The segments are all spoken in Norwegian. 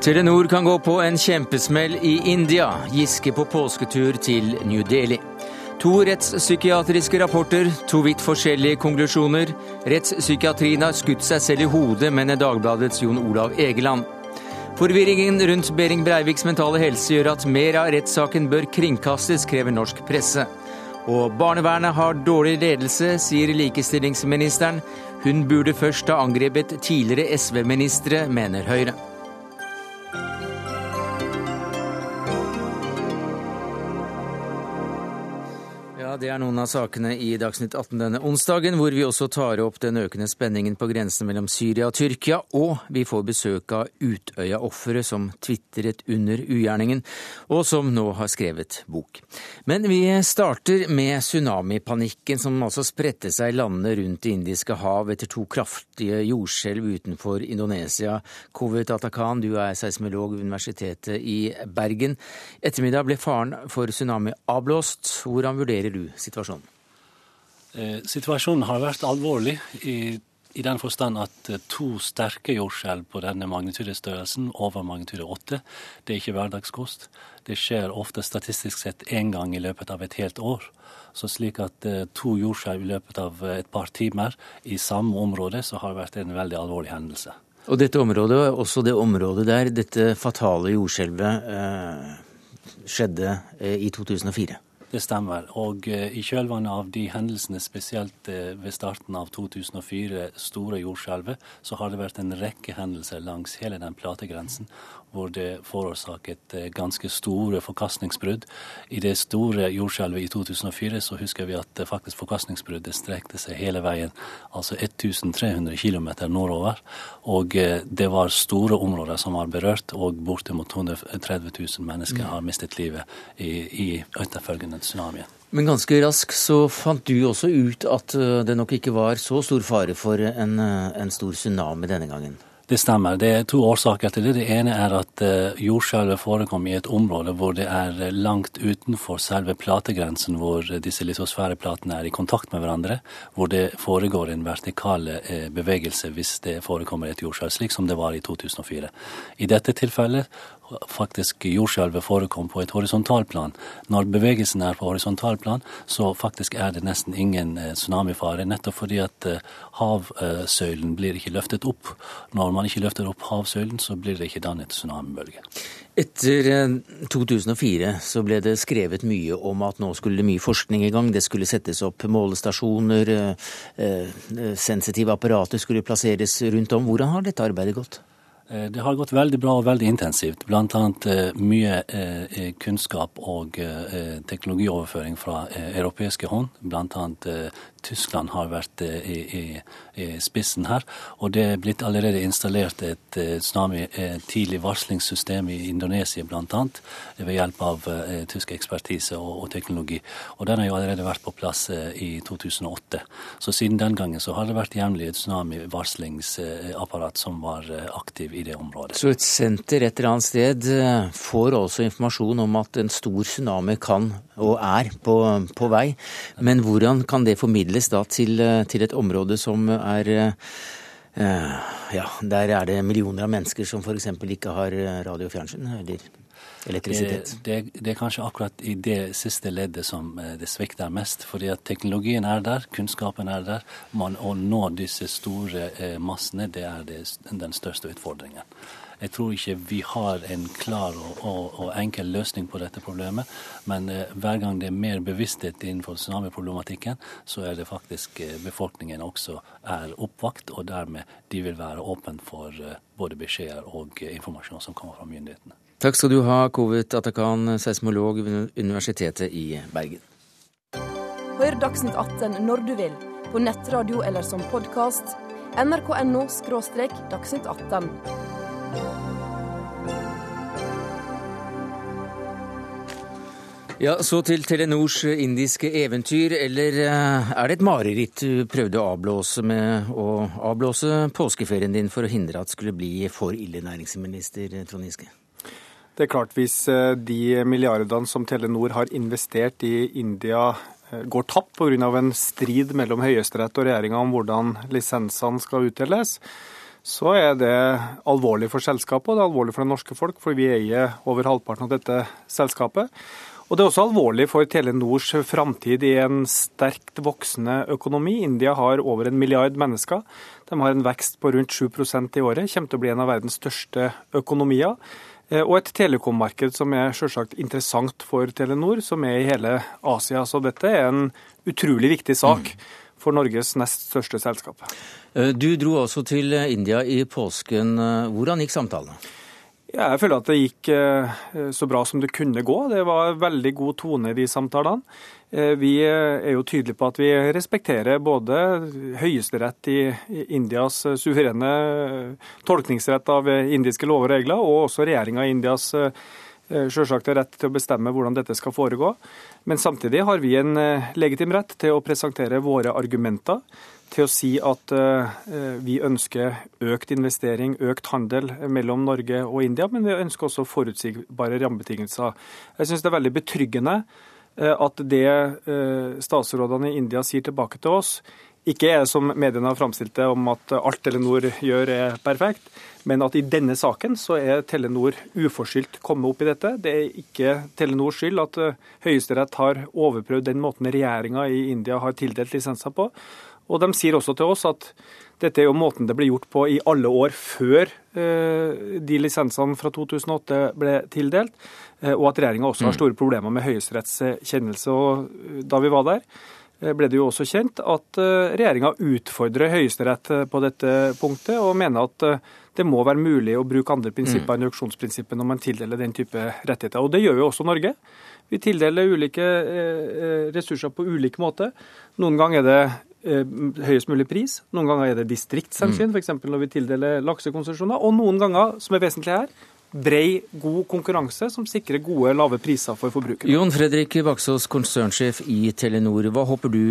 Telenor kan gå på en kjempesmell i India. Giske på påsketur til New Delhi. To rettspsykiatriske rapporter, to vidt forskjellige konklusjoner. Rettspsykiatrien har skutt seg selv i hodet, mener Dagbladets Jon Olav Egeland. Forvirringen rundt Behring Breiviks mentale helse gjør at mer av rettssaken bør kringkastes, krever norsk presse. Og barnevernet har dårlig ledelse, sier likestillingsministeren. Hun burde først ha angrepet tidligere SV-ministre, mener Høyre. Det er noen av sakene i Dagsnytt 18 denne onsdagen, hvor vi også tar opp den økende spenningen på grensen mellom Syria og Tyrkia, og vi får besøk av Utøya-offeret som tvitret under ugjerningen, og som nå har skrevet bok. Men vi starter med tsunamipanikken som altså spredte seg landene rundt Det indiske hav etter to kraftige jordskjelv utenfor Indonesia. Kovet Atakan, du er seismolog ved Universitetet i Bergen. Ettermiddag ble faren for tsunami avblåst. Hvordan vurderer du situasjonen? Eh, situasjonen har vært alvorlig i, i den forstand at eh, to sterke jordskjelv på denne magnitudestørrelsen, over magnitude 8, det er ikke hverdagskost. Det skjer ofte statistisk sett én gang i løpet av et helt år. Så slik at eh, to jordskjelv i løpet av et par timer i samme område, så har det vært en veldig alvorlig hendelse. Og dette området, også det området der dette fatale jordskjelvet eh, skjedde i 2004? Det stemmer. Og eh, i kjølvannet av de hendelsene, spesielt eh, ved starten av 2004, store jordskjelvet, så har det vært en rekke hendelser langs hele den plategrensen hvor det forårsaket eh, ganske store forkastningsbrudd. I det store jordskjelvet i 2004 så husker vi at faktisk forkastningsbruddet strekte seg hele veien, altså 1300 km nordover. Og det var store områder som var berørt, og bortimot 230 000 mennesker mm. har mistet livet i, i etterfølgende tsunamien. Men ganske raskt så fant du også ut at eh, det nok ikke var så stor fare for en, eh, en stor tsunami denne gangen? Det stemmer. Det er to årsaker til det. Det ene er at uh, jordskjelvet forekom i et område hvor det er langt utenfor selve plategrensen, hvor disse litosfæreplatene er i kontakt med hverandre, hvor det foregår en vertikal bevegelse hvis det forekommer et jordskjelv, slik som det var i 2004. I dette tilfellet faktisk jordskjelvet forekom på et horisontalplan. Når bevegelsen er på horisontalplan, så faktisk er det nesten ingen eh, tsunamifare, nettopp fordi at eh, havsøylen blir ikke løftet opp. Når man ikke løfter opp havsøylen, så blir det ikke dannet tsunamibølge. Etter 2004 eh, så ble det skrevet mye om at nå skulle det mye forskning i gang. Det skulle settes opp målestasjoner, sensitive apparater skulle plasseres rundt om. Hvordan har dette arbeidet gått? Eh, det har gått veldig bra og veldig intensivt. Bl.a. Eh, mye eh, kunnskap og teknologioverføring fra europeiske hånd. Bl.a. Tyskland har vært i, i, i, spissen her. Og det er blitt allerede installert et tsunami tidlig varslingssystem i Indonesia bl.a. ved hjelp av tysk ekspertise og, og, teknologi. Og den har jo allerede vært på plass i 2008. Så siden den gangen så har det vært jevnlig et tsunamivarslingsapparat som var aktiv i det området. Så et senter et eller annet sted eh, får også informasjon om at en stor tsunami kan og er på, på vei. Men hvordan kan det formidles da til, eh, til et område som er eh, ja, der er det millioner av mennesker som f.eks. ikke har radio og fjernsyn, eller elektrisitet? Det, det, det, er kanskje akkurat i det siste leddet som det svikter mest. fordi at teknologien er der, kunnskapen er der. Man, å nå disse store massene, det er det, den største utfordringen. Jeg tror ikke vi har en klar og, og, og enkel løsning på dette problemet. Men eh, hver gang det er mer bevissthet innenfor tsunamiproblematikken, så er det faktisk eh, befolkningen også er oppvakt, og dermed de vil være åpen for eh, både beskjeder og eh, informasjon som kommer fra myndighetene. Takk skal du ha, Kovet Atakan, seismolog ved Universitetet i Bergen. Hør Dagsnytt 18 når du vil, på nettradio eller som podkast. nrk.no – dagsnytt 18. Ja, Så til Telenors indiske eventyr, eller eh, er det et mareritt du prøvde å avblåse med å avblåse påskeferien din for å hindre at det skulle bli for ille, næringsminister Trond Giske? Det er klart, hvis eh, de milliardene som Telenor har investert i India eh, går tapt pga. en strid mellom Høyesterett og regjeringa om hvordan lisensene skal utdeles, så er det alvorlig for selskapet og det er alvorlig for det norske folk, for vi eier over halvparten av dette selskapet. Og Det er også alvorlig for Telenors framtid i en sterkt voksende økonomi. India har over en milliard mennesker. De har en vekst på rundt 7% i året, kommer til å bli en av verdens største økonomier. Eh, og et telekommarked som er selvsagt interessant for Telenor, som er i hele Asia. Så dette er en utrolig viktig sak for Norges nest største selskap. Eh, du dro også til India i påsken. Eh, hvordan gikk samtalene? Jeg føler at det gikk så bra som det kunne gå. Det var veldig god tone i de samtalene. Eh, vi er jo tydelige på at vi respekterer både Høyesterett i Indias suverene tolkningsrett av indiske lover og regler, og også regjeringa i Indias eh, selvsagt rett til å bestemme hvordan dette skal foregå. Men samtidig har vi en eh, legitim rett til å presentere våre argumenter. Til å si at vi ønsker økt investering, økt handel mellom Norge og India, men vi ønsker også forutsigbare rammebetingelser. Jeg syns det er veldig betryggende Eh, at det eh, statsrådene i India sier tilbake til oss, ikke er som mediene har framstilt det, om at alt Telenor gjør er perfekt, men at i denne saken så er Telenor uforskyldt kommet opp i dette. Det er ikke Telenors skyld at eh, Høyesterett har overprøvd den måten regjeringa i India har tildelt lisenser på. Og de sier også til oss at dette er jo måten det ble gjort på i alle år før de lisensene fra 2008 ble tildelt. Eh, og at regjeringa også har mm. store problemer med Høyesteretts kjennelse. Og eh, da vi var der, eh, ble det jo også kjent at regjeringa utfordrer Høyesterett på dette punktet, og mener at det må være mulig å bruke andre prinsipper mm. enn auksjonsprinsippet når man tildeler den type rettigheter. Og det gjør jo også Norge. Vi tildeler ulike ressurser på ulik måte. Noen ganger er det høyest mulig pris, noen ganger er det distriktshensyn, mm. f.eks. når vi tildeler laksekonsesjoner, og noen ganger, som er vesentlig her, brei, god konkurranse som sikrer gode, lave priser for forbrukerne. Jon Fredrik Baksås, konsernsjef i Telenor. Hva håper du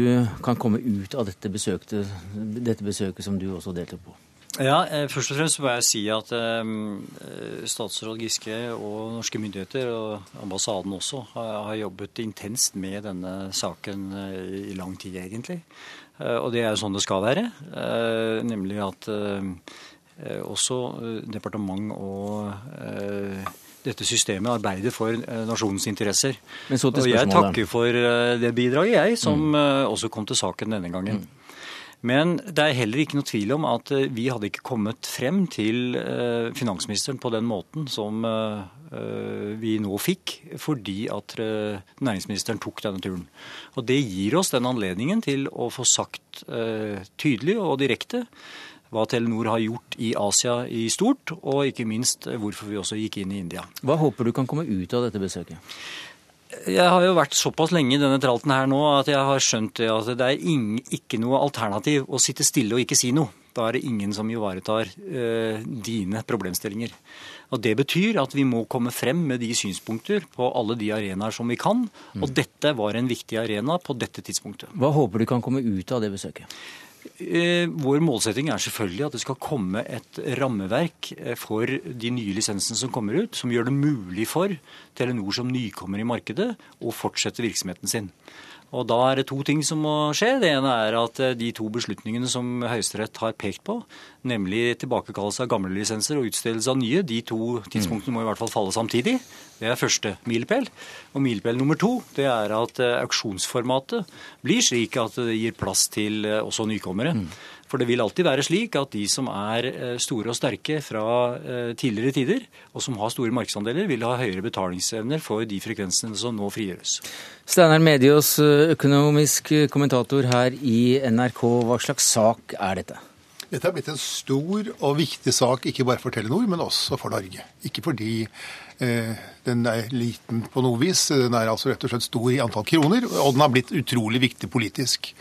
kan komme ut av dette besøket, dette besøket som du også deltok på? Ja, eh, Først og fremst må jeg si at eh, statsråd Giske og norske myndigheter, og ambassaden også, har, jobbet intenst med denne saken eh, i lang tid, egentlig. Og det er jo sånn det skal være. Eh, nemlig at også eh, departement og eh, dette systemet arbeider for nasjonens interesser. og jeg takker for det bidraget, jeg, som mm. også kom til saken denne gangen. Mm. Men det er heller ikke noe tvil om at vi hadde ikke kommet frem til finansministeren på den måten som vi nå fikk, fordi at næringsministeren tok denne turen. Og det gir oss den anledningen til å få sagt tydelig og direkte hva Telenor har gjort i Asia i stort, og ikke minst hvorfor vi også gikk inn i India. Hva håper du kan komme ut av dette besøket? Jeg har jo vært såpass lenge i denne tralten her nå at jeg har skjønt at det er ingen, ikke noe alternativ å sitte stille og ikke si noe. Da er det ingen som ivaretar eh, dine problemstillinger. Og Det betyr at vi må komme frem med de synspunkter på alle de arenaer som vi kan. Og mm. dette var en viktig arena på dette tidspunktet. Hva håper du kan komme ut av det besøket? Eh, vår målsetting er selvfølgelig at det skal komme et rammeverk eh, for de nye lisensene som kommer ut, som gjør det mulig for Telenor som nykommer i markedet å fortsette virksomheten sin. Og Da er det to ting som må skje. Det ene er at eh, de to beslutningene som Høyesterett har pekt på, nemlig tilbakekallelse av gamle lisenser og utstedelse av nye, de to tidspunktene må i hvert fall falle samtidig. Det er første milepæl. Og milepæl nummer to det er at eh, auksjonsformatet blir slik at det gir plass til eh, også nykommere. For det vil alltid være slik at de som er eh, store og sterke fra eh, tidligere tider, og som har store markedsandeler, vil ha høyere betalingsevner for de frekvensene som nå frigjøres. Steinar Medios, eh, økonomisk kommentator her i NRK. Hva slags sak er dette? Dette er blitt en stor og viktig sak, ikke bare for Telenor, men også for Norge. Ikke fordi eh, den er liten på noe vis, den er altså rett og slett stor i antall kroner, og den har blitt utrolig viktig politisk.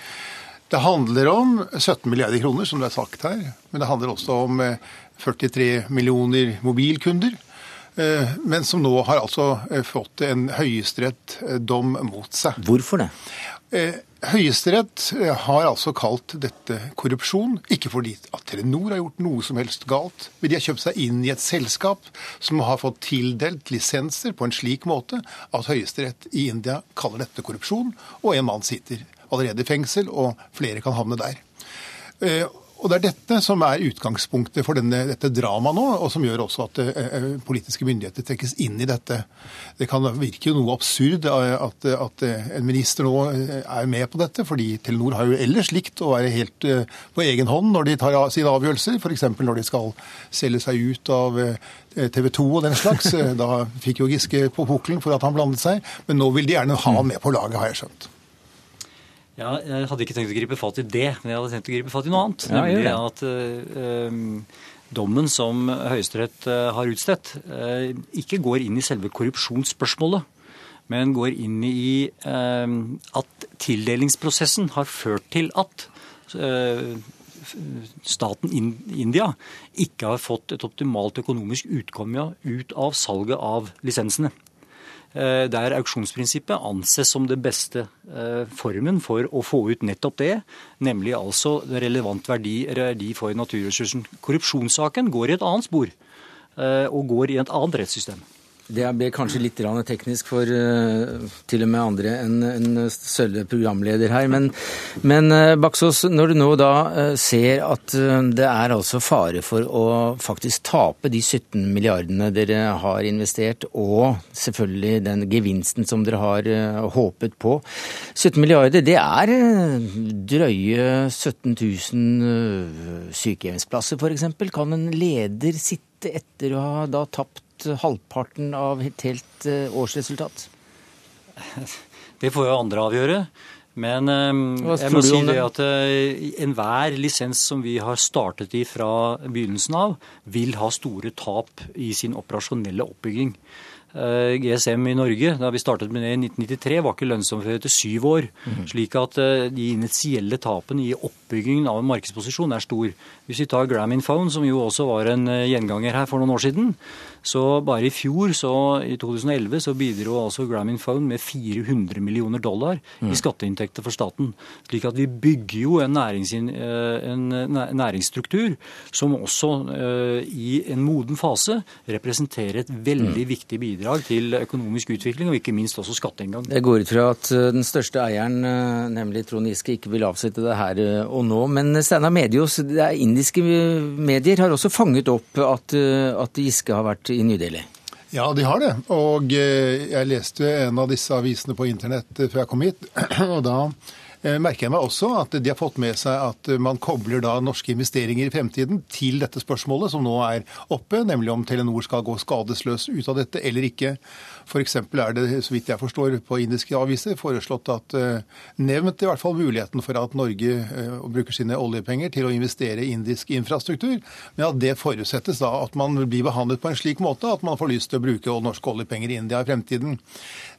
Det handler om 17 milliarder kroner, som det er sagt her. Men det handler også om 43 eh, millioner mobilkunder. Eh, men som nå har altså eh, fått en høyesterettsdom mot seg. Hvorfor det? Høyesterett har altså kalt dette korrupsjon, ikke fordi at Telenor har gjort noe som helst galt, men de har kjøpt seg inn i et selskap som har fått tildelt lisenser på en slik måte at Høyesterett i India kaller dette korrupsjon, og en mann sitter allerede i fengsel, og flere kan havne der. Eh, Og Det er dette som er utgangspunktet for denne, dette dramaet nå, og som gjør også at eh, politiske myndigheter trekkes inn i dette. Det kan virke noe absurd at, at, en minister nå er med på dette, fordi Telenor har jo ellers likt å være helt på egen hånd når de tar sine avgjørelser, f.eks. når de skal selge seg ut av TV 2 og den slags. Da fikk jo Giske på pukkelen for at han blandet seg, men nå vil de gjerne ha han med på laget, har jeg skjønt. Ja, jeg hadde ikke tenkt å gripe fatt i det, men jeg hadde tenkt å gripe fatt i noe annet. Ja, nemlig at uh, dommen som Høyesterett uh, har utstedt, uh, ikke går inn i selve korrupsjonsspørsmålet, men går inn i at tildelingsprosessen har ført til at staten India ikke har fått et optimalt økonomisk utkomme ut av salget av lisensene. Eh, der auksjonsprinsippet anses som det beste eh, formen for å få ut nettopp det, nemlig altså relevant verdi, verdi for naturressursen. Korrupsjonssaken går i et annet spor eh, og går i et annet rettssystem. Det ble kanskje litt teknisk for uh, til og med andre enn en Sølve programleder her. Men, men uh, Baksås, når du nå da uh, ser at det er altså fare for å faktisk tape de 17 milliardene dere har investert, og selvfølgelig den gevinsten som dere har håpet på 17 milliarder, det er drøye 17 000 sykehjemsplasser f.eks. Kan en leder sitte etter å ha da tapt halvparten av et helt eh, årsresultat? Det får jo andre avgjøre. Men ehm, jeg må si det at eh, enhver lisens som vi har startet i fra begynnelsen av, vil ha store tap i sin operasjonelle oppbygging. Eh, GSM i Norge, da vi startet med det i 1993, var ikke lønnsom før etter syv år. Mm. Slik at de initielle tapene i oppbyggingen av en markedsposisjon er stor. Hvis vi tar Gramin Phone, som jo også var en gjenganger her for noen år siden, så bare i fjor, så i 2011, så bidro altså Gramin Phone med 400 millioner dollar mm. i skatteinntekter for staten. Slik at vi bygger jo en, en næringsstruktur som også i en moden fase representerer et veldig mm. viktig bidrag til økonomisk utvikling, og ikke minst også skatteinngang. Jeg går ut fra at eh, den største eieren, eh, nemlig Trond Giske, ikke vil avsette det her eh, og nå. Men Steinar Medios, det er indiske medier, har også fanget opp at, at Giske har vært i New Delhi? Ja, de har det. Og jeg leste en av disse avisene på internett før jeg kom hit. og da Eh, merker jeg meg også at de har fått med seg at man kobler da norske investeringer i fremtiden til dette spørsmålet som nå er oppe, nemlig om Telenor skal gå skadesløs ut av dette eller ikke. F.eks. er det, så vidt jeg forstår, på indiske aviser foreslått at uh, nevnt i hvert fall muligheten for at Norge uh, bruker sine oljepenger til å investere i indisk infrastruktur, men at det forutsettes da at man blir behandlet på en slik måte at man får lyst til å bruke norske oljepenger i India i fremtiden.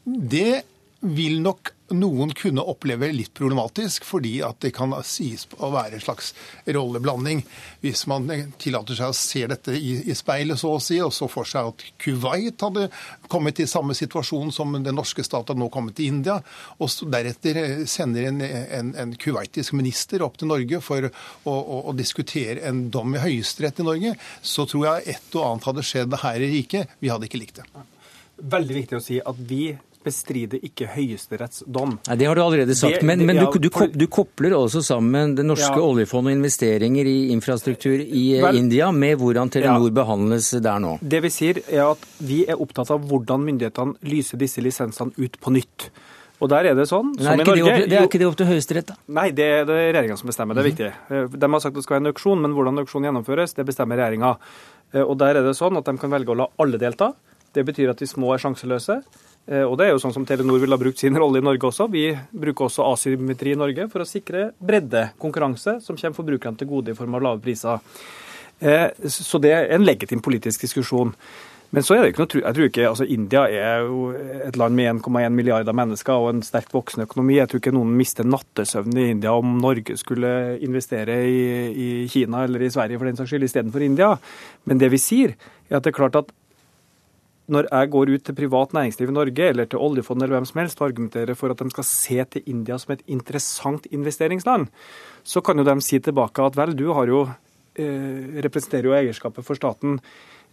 Det vil nok noen kunne oppleve litt problematisk, fordi at det kan sies å være en slags rolleblanding. Hvis man tillater seg å se dette i, i speilet, så å si, og så for seg at Kuwait hadde kommet i samme situasjon som den norske stat hadde nå kommet til India, og deretter sender en, en, en kuwaitisk minister opp til Norge for å, å, å diskutere en dom i Høyesterett i Norge, så tror jeg et og annet hadde skjedd her i riket. Vi hadde ikke likt det. Veldig viktig å si at vi bestrider ikke Høyesteretts dom. Nei, Det har du allerede sagt, det, men, men du, du, du, kopler også sammen det norske ja. oljefondet og investeringer i infrastruktur i eh, Vel, India med hvordan Telenor ja. behandles der nå. Det vi sier er at vi er opptatt av hvordan myndighetene lyser disse lisensene ut på nytt. Og der er det sånn, som i Norge... Det, det er ikke det opp til Høyesterett, da? Nei, det er det regjeringa som bestemmer. Det er mhm. viktig. Eh, de har sagt at det skal være en auksjon, men hvordan auksjonen gjennomføres, det bestemmer regjeringa. Eh, og der er det sånn at de kan velge å la alle delta. Det betyr at de små er sjanseløse. Eh, og det er jo sånn som Telenor vil ha brukt sin rolle i Norge også. Vi bruker også asymmetri i Norge for å sikre bredde konkurranse som kommer forbrukerne til gode i form av lave priser. Eh, så det er en legitim politisk diskusjon. Men så er det ikke noe, jeg tror ikke, altså India er jo et land med 1,1 milliarder mennesker og en sterkt voksende økonomi. Jeg tror ikke noen mister nattesøvnen i India om Norge skulle investere i, i Kina eller i Sverige for den saks skyld istedenfor India. Men det vi sier, er at det er klart at når jeg går ut til privat næringsliv i Norge eller til oljefondet eller hvem som helst og argumenterer for at de skal se til India som et interessant investeringsland, så kan jo de si tilbake at vel, du har jo, eh, representerer jo eierskapet for staten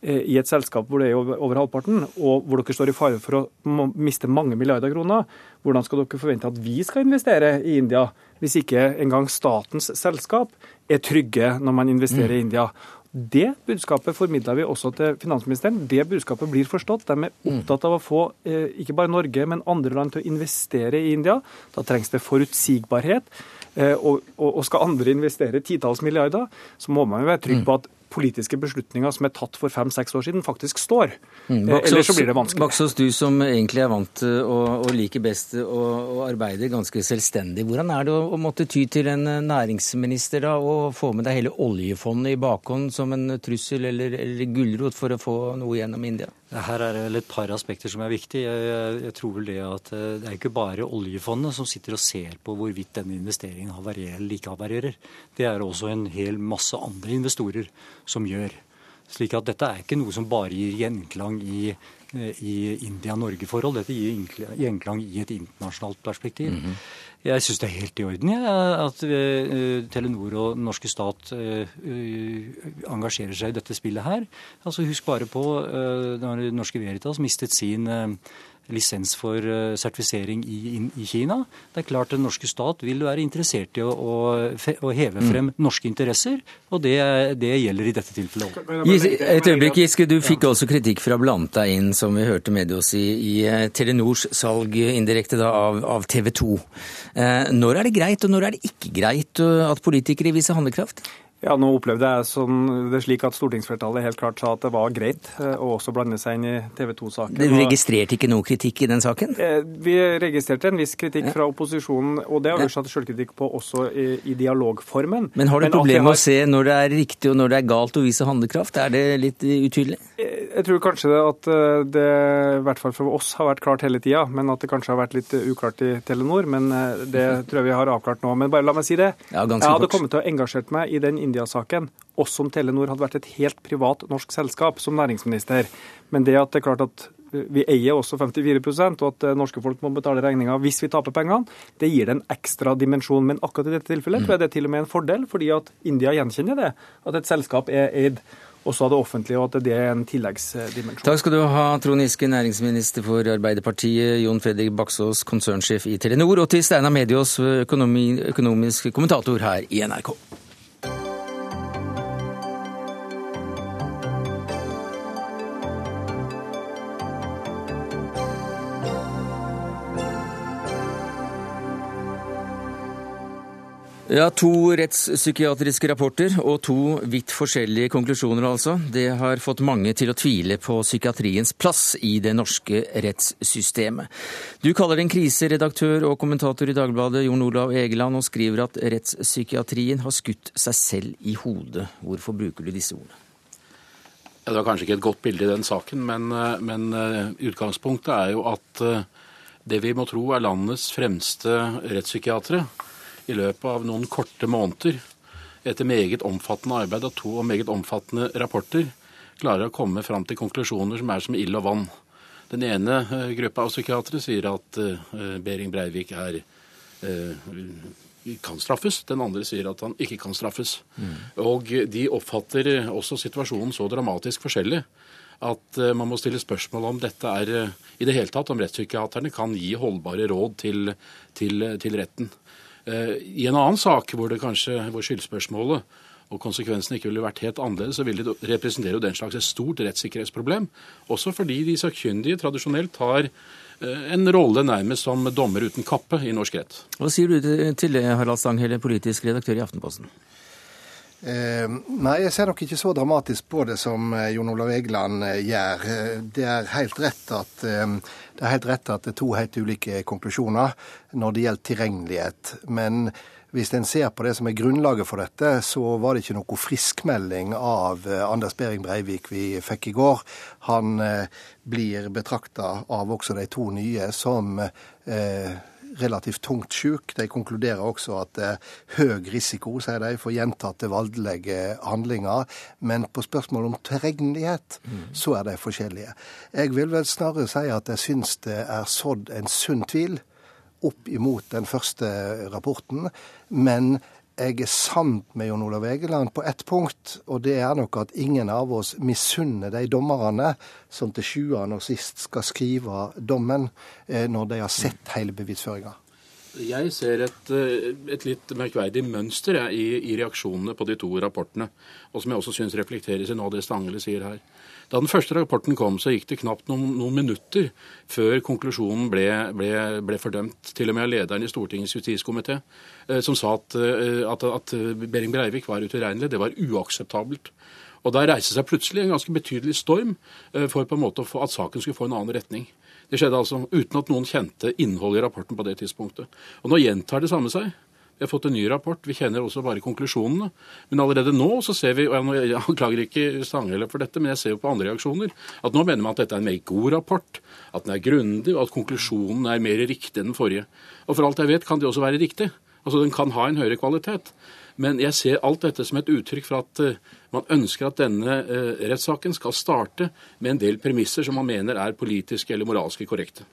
i et selskap hvor det er over halvparten, og hvor dere står i fare for å miste mange milliarder kroner, hvordan skal dere forvente at vi skal investere i India, hvis ikke engang statens selskap er trygge når man investerer mm. i India? Det budskapet formidler vi også til finansministeren. Det budskapet blir forstått. De er mm. opptatt av å få eh, ikke bare Norge, men andre land til å investere i India. Da trengs det forutsigbarhet. Eh, og, og, skal andre investere titalls milliarder, så må man jo være trygg mm. på at politiske beslutninger som er tatt for fem-seks år siden, faktisk står. Mm, Baksås, Ellers så blir det vanskelig. Baksås, du som egentlig er vant til og, og liker best å, å, arbeide ganske selvstendig. Hvordan er det å, å, måtte ty til en næringsminister da, og få med deg hele oljefondet i bakhånd som en trussel eller, eller gulrot for å få noe gjennom India? Her er det vel et par aspekter som er viktige. Jeg, jeg, jeg, tror vel det at eh, det er ikke bare oljefondet som sitter og ser på hvorvidt denne investeringen havarerer eller ikke havarerer. Det er også en hel masse andre investorer som gjør. Slik at dette er ikke noe som bare gir gjenklang i, eh, i India-Norge-forhold. Dette gir gjenklang i et internasjonalt perspektiv. Mm -hmm. Jeg syns det er helt i orden ja, at uh, Telenor og den norske stat uh, uh, engasjerer seg i dette spillet her. Altså Husk bare på uh, når Norske Veritas mistet sin lisens for eh, sertifisering i, i, Kina. Det er klart Den norske stat vil være interessert i å, å, å heve mm. frem mm. norske interesser, og det, det, gjelder i dette tilfellet òg. Et øyeblikk, Giske. Du fikk også kritikk fra Blanta inn, som vi hørte med oss i, i eh, Telenors salg indirekte da, av, av TV 2. Eh, når er det greit, og når er det ikke greit at politikere viser handlekraft? Ja, Nå opplevde jeg sånn, det slik at stortingsflertallet helt klart sa at det var greit eh, å også blande seg inn i TV 2-saken. Du registrerte ikke noe kritikk i den saken? Eh, vi registrerte en viss kritikk fra opposisjonen, og det har vi satt selvkritikk på også i, i, dialogformen. Men har du problemer med har... å se når det er riktig og når det er galt å vise handlekraft? Er det litt utydelig? Eh, jeg tror kanskje det at det i hvert fall for oss har vært klart hele tida, men at det kanskje har vært litt uklart i Telenor. Men det tror jeg vi har avklart nå. Men bare la meg si det. Ja, jeg hadde kommet til å engasjert meg i den India-saken, også om Telenor hadde vært et helt privat norsk selskap som næringsminister. Men det at det er klart at vi eier også 54% og at norske folk må betale regninga hvis vi taper pengene, det gir det en ekstra dimensjon. Men akkurat i dette tilfellet tror jeg det er til og med en fordel, fordi at India gjenkjenner det. At et selskap er eid også av det offentlige, og at det er en tilleggsdimensjon. Takk skal du ha, Trond Giske, næringsminister for Arbeiderpartiet, Jon Fredrik Baksås, konsernsjef i Telenor, og til Steinar Mediås, økonomisk kommentator her i NRK. Ja, To rettspsykiatriske rapporter og to vidt forskjellige konklusjoner, altså. Det har fått mange til å tvile på psykiatriens plass i det norske rettssystemet. Du kaller det en kriseredaktør og kommentator i Dagbladet, Jon Olav Egeland, og skriver at rettspsykiatrien har skutt seg selv i hodet. Hvorfor bruker du disse ordene? Ja, det var kanskje ikke et godt bilde i den saken, men, eh, men eh, utgangspunktet er jo at eh, det vi må tro er landets fremste rettspsykiatere, i løpet av noen korte måneder, etter meget omfattende arbeid og to meget omfattende rapporter, klarer å komme fram til konklusjoner som er som ild og vann. Den ene uh, gruppa av psykiatere sier at uh, Behring Breivik er, uh, kan straffes. Den andre sier at han ikke kan straffes. Mm. Og de oppfatter også situasjonen så dramatisk forskjellig at man må stille spørsmål om dette er i det hele tatt, om rettspsykiaterne kan gi holdbare råd til, til, til retten. Eh, I en annen sak hvor det kanskje, hvor skyldspørsmålet og konsekvensene ikke ville vært helt annerledes, så vil det representere jo den slags et stort rettssikkerhetsproblem. Også fordi de sakkyndige tradisjonelt har eh, en rolle nærmest som dommer uten kappe i norsk rett. Hva sier du til det, Harald Stanghelle, politisk redaktør i Aftenposten? Eh, nei, jeg ser nok ikke så dramatisk på det som eh, Jon Olav Egeland eh, gjør. Det er helt rett at det er helt rett at det er to helt ulike konklusjoner når det gjelder tilregnelighet. Men hvis en ser på det som er grunnlaget for dette, så var det ikke noe friskmelding av Anders Behring Breivik vi fikk i går. Han blir betrakta av også de to nye som eh, relativt tungt syk. De konkluderer også at det er høy risiko, sier de, for gjentatte voldelige handlinger. Men på spørsmål om tilregnelighet, mm. så er de forskjellige. Jeg vil vel snarere si at jeg syns det er sådd en sunn tvil opp imot den første rapporten. Men jeg er sant med Jon Olav Egeland på ett punkt, og det er nok at ingen av oss misunner de dommerne som til sjuende og sist skal skrive dommen, eh, når de har sett hele bevisføringa. Jeg ser et, eh, et litt merkverdig mønster jeg, i, i, reaksjonene på de to rapportene, og som jeg også syns reflekteres i noe av det Stangele sier her. Da den første rapporten kom, så gikk det knapt noen, noen minutter før konklusjonen ble, ble, ble, fordømt, til og med av lederen i Stortingets justiskomité, eh, som sa at, eh, at, at Behring Breivik var utilregnelig. Det var uakseptabelt. Og Da reiste seg plutselig en ganske betydelig storm for på en måte at saken skulle få en annen retning. Det skjedde altså uten at noen kjente innholdet i rapporten på det tidspunktet. Og nå gjentar det samme seg. Vi har fått en ny rapport, vi kjenner også bare konklusjonene. Men allerede nå så ser vi, og jeg anklager ikke Stanghelle for dette, men jeg ser jo på andre reaksjoner, at nå mener man at dette er en mer god rapport, at den er grundig, og at konklusjonen er mer riktig enn den forrige. Og for alt jeg vet kan det også være riktig. Altså den kan ha en høyere kvalitet. Men jeg ser alt dette som et uttrykk for at uh, man ønsker at denne uh, rettssaken skal starte med en del premisser som man mener er politiske eller moralske korrekte.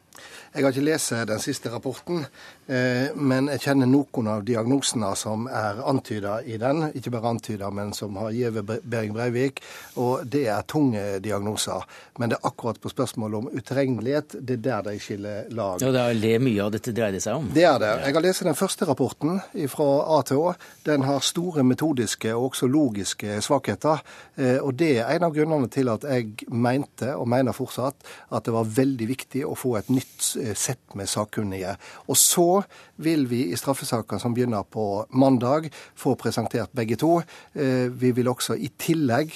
Jeg har ikke lest den siste rapporten, eh, men jeg kjenner noen av diagnosene som er antyda i den. Ikke bare antyda, men som har gitt Behring Breivik. Og det er tunge diagnoser. Men det er akkurat på spørsmålet om utilregnelighet, det er der de skiller lag. Ja, Det er det mye av dette dreier seg om? Det er det. Jeg har lest den første rapporten fra A til Å. Den har store metodiske og også logiske svakheter. Eh, og det er en av grunnene til at jeg mente, og mener fortsatt, at det var veldig viktig å få et nytt Eh, sett med sakkunnige. Og så vil vi i straffesaker som begynner på mandag, få presentert begge to. Eh, vi vil også i tillegg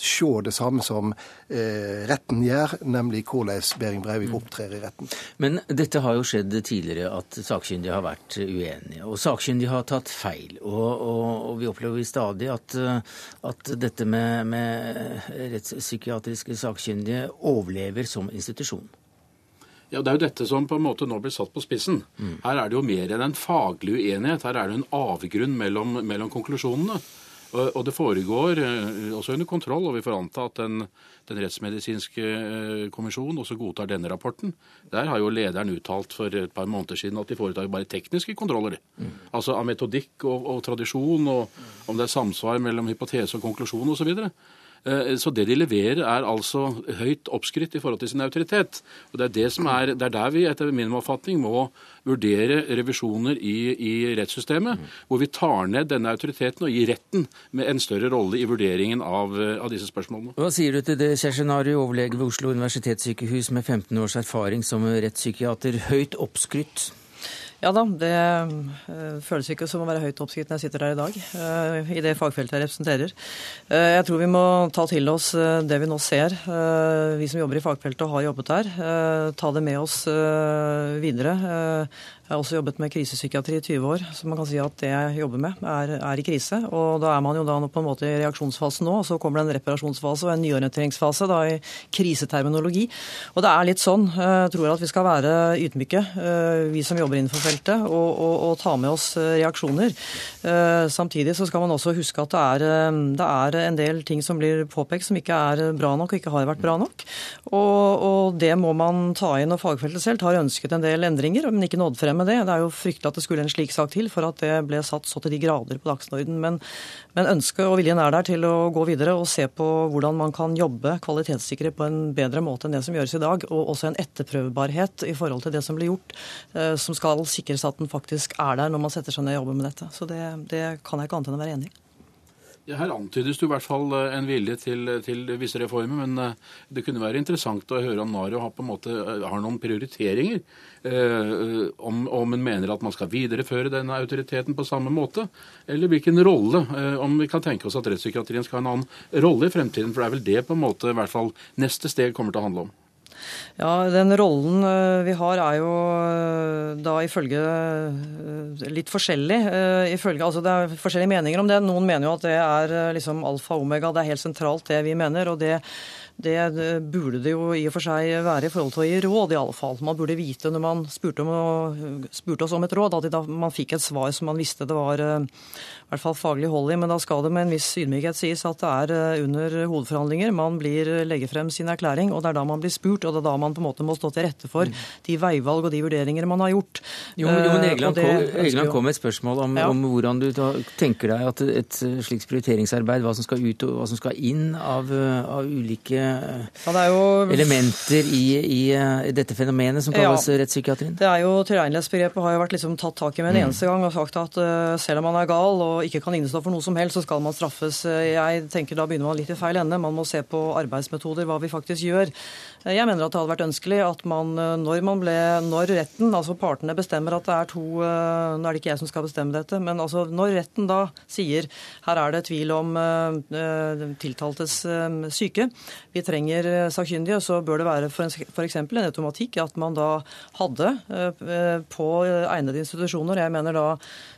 se det samme som eh, retten gjør, nemlig hvordan Behring Breivik mm. opptrer i retten. Men dette har jo skjedd tidligere, at sakkyndige har vært uenige. Og sakkyndige har tatt feil. Og, og, og vi opplever stadig at, at dette med, med rettspsykiatriske sakkyndige overlever som institusjon. Ja, Det er jo dette som på en måte nå blir satt på spissen. Mm. Her er det jo mer enn en faglig uenighet. Her er det en avgrunn mellom, mellom konklusjonene. Og, og, det foregår uh, også under kontroll, og vi får anta at den, den rettsmedisinske uh, kommisjonen også godtar denne rapporten. Der har jo lederen uttalt for et par måneder siden at de foretar bare tekniske kontroller. Mm. Altså av metodikk og, og tradisjon, og om det er samsvar mellom hypotese og konklusjon osv. Eh, så det de leverer, er altså høyt oppskrytt i forhold til sin autoritet. Og Det er, det som er, det er der vi etter min oppfatning må vurdere revisjoner i, i rettssystemet, hvor vi tar ned denne autoriteten og gir retten med en større rolle i vurderingen av, av disse spørsmålene. Hva sier du til det, Kjersjenari, overlege ved Oslo universitetssykehus med 15 års erfaring som rettspsykiater, høyt oppskrytt? Ja da, det uh, føles ikke som å være høyt oppskrytt når jeg sitter her i dag, uh, i det fagfeltet jeg representerer. Uh, jeg tror vi må ta til oss det vi nå ser. Vi som jobber i fagfeltet og har jobbet der. Ta det med oss videre. Jeg har også jobbet med krisepsykiatri i 20 år, så man kan si at det jeg jobber med, er, er, i krise. Og da er man jo da på en måte i reaksjonsfasen nå, og så kommer det en reparasjonsfase og en nyorienteringsfase da i kriseterminologi. Og det er litt sånn. Jeg tror at vi skal være ydmyke, eh, vi som jobber innenfor feltet, og, og, og ta med oss eh, reaksjoner. Eh, samtidig så skal man også huske at det er, det er en del ting som blir påpekt som ikke er bra nok og ikke har vært bra nok. Og, og det må man ta inn, og fagfeltet selv har ønsket en del endringer, men ikke nådd frem med det. Det er jo fryktelig at det skulle en slik sak til for at det ble satt så til de grader på dagsorden. Men, men ønsket og viljen er der til å gå videre og se på hvordan man kan jobbe kvalitetssikre på en bedre måte enn det som gjøres i dag. Og også en etterprøvbarhet i forhold til det som blir gjort, eh, som skal sikres at den faktisk er der når man setter seg ned og jobber med dette. Så det, det kan jeg ikke annet enn å være enig i. Her antydes det i hvert fall eh, en vilje til, til visse reformer, men eh, det kunne være interessant å høre om Nario har, på en måte, eh, har noen prioriteringer. Eh, om, om en mener at man skal videreføre denne autoriteten på samme måte, eller hvilken rolle. Eh, om vi kan tenke oss at rettspsykiatrien skal ha en annen rolle i fremtiden. For det er vel det på en måte i hvert fall neste steg kommer til å handle om. Ja, Den rollen eh, vi har er jo eh, da ifølge eh, litt forskjellig. Ifølge, altså det er forskjellige meninger om det. Noen mener jo at det er liksom alfa og omega, det er helt sentralt det vi mener. og det det burde det jo i og for seg være i forhold til å gi råd, i alle fall. Man burde vite når man spurte, om, spurte oss om et råd, at man fikk et svar som man visste det var i hvert fall faglig hold i. Men da skal det med en viss ydmykhet sies at det er under hovedforhandlinger man blir legger frem sin erklæring, og det er da man blir spurt. og det er da man på en måte må stå til rette for de veivalg og de vurderinger man har gjort. Jo, men Egeland kom, kom med et spørsmål om, ja. om hvordan du da, tenker deg at et slikt prioriteringsarbeid, hva som skal ut og hva som skal inn av, av ulike ja, jo, elementer i, i, dette fenomenet som kalles ja, rettspsykiatrien? Det er jo Tilregnelighetsbegrepet har jo vært liksom tatt tak i med en mm. eneste gang og sagt at uh, selv om man er gal og ikke kan innestå for noe som helst, så skal man straffes. Jeg tenker Da begynner man litt i feil ende. Man må se på arbeidsmetoder, hva vi faktisk gjør. Jeg mener at det hadde vært ønskelig at man, eh, når man ble, når retten, altså partene bestemmer at det er to eh, Nå er det ikke jeg som skal bestemme dette, men altså når retten da sier her er det tvil om uh, tiltaltes uh, syke, vi trenger sakkyndige, så bør det være f.eks. en automatikk at man da hadde uh, på egnede institusjoner, jeg mener da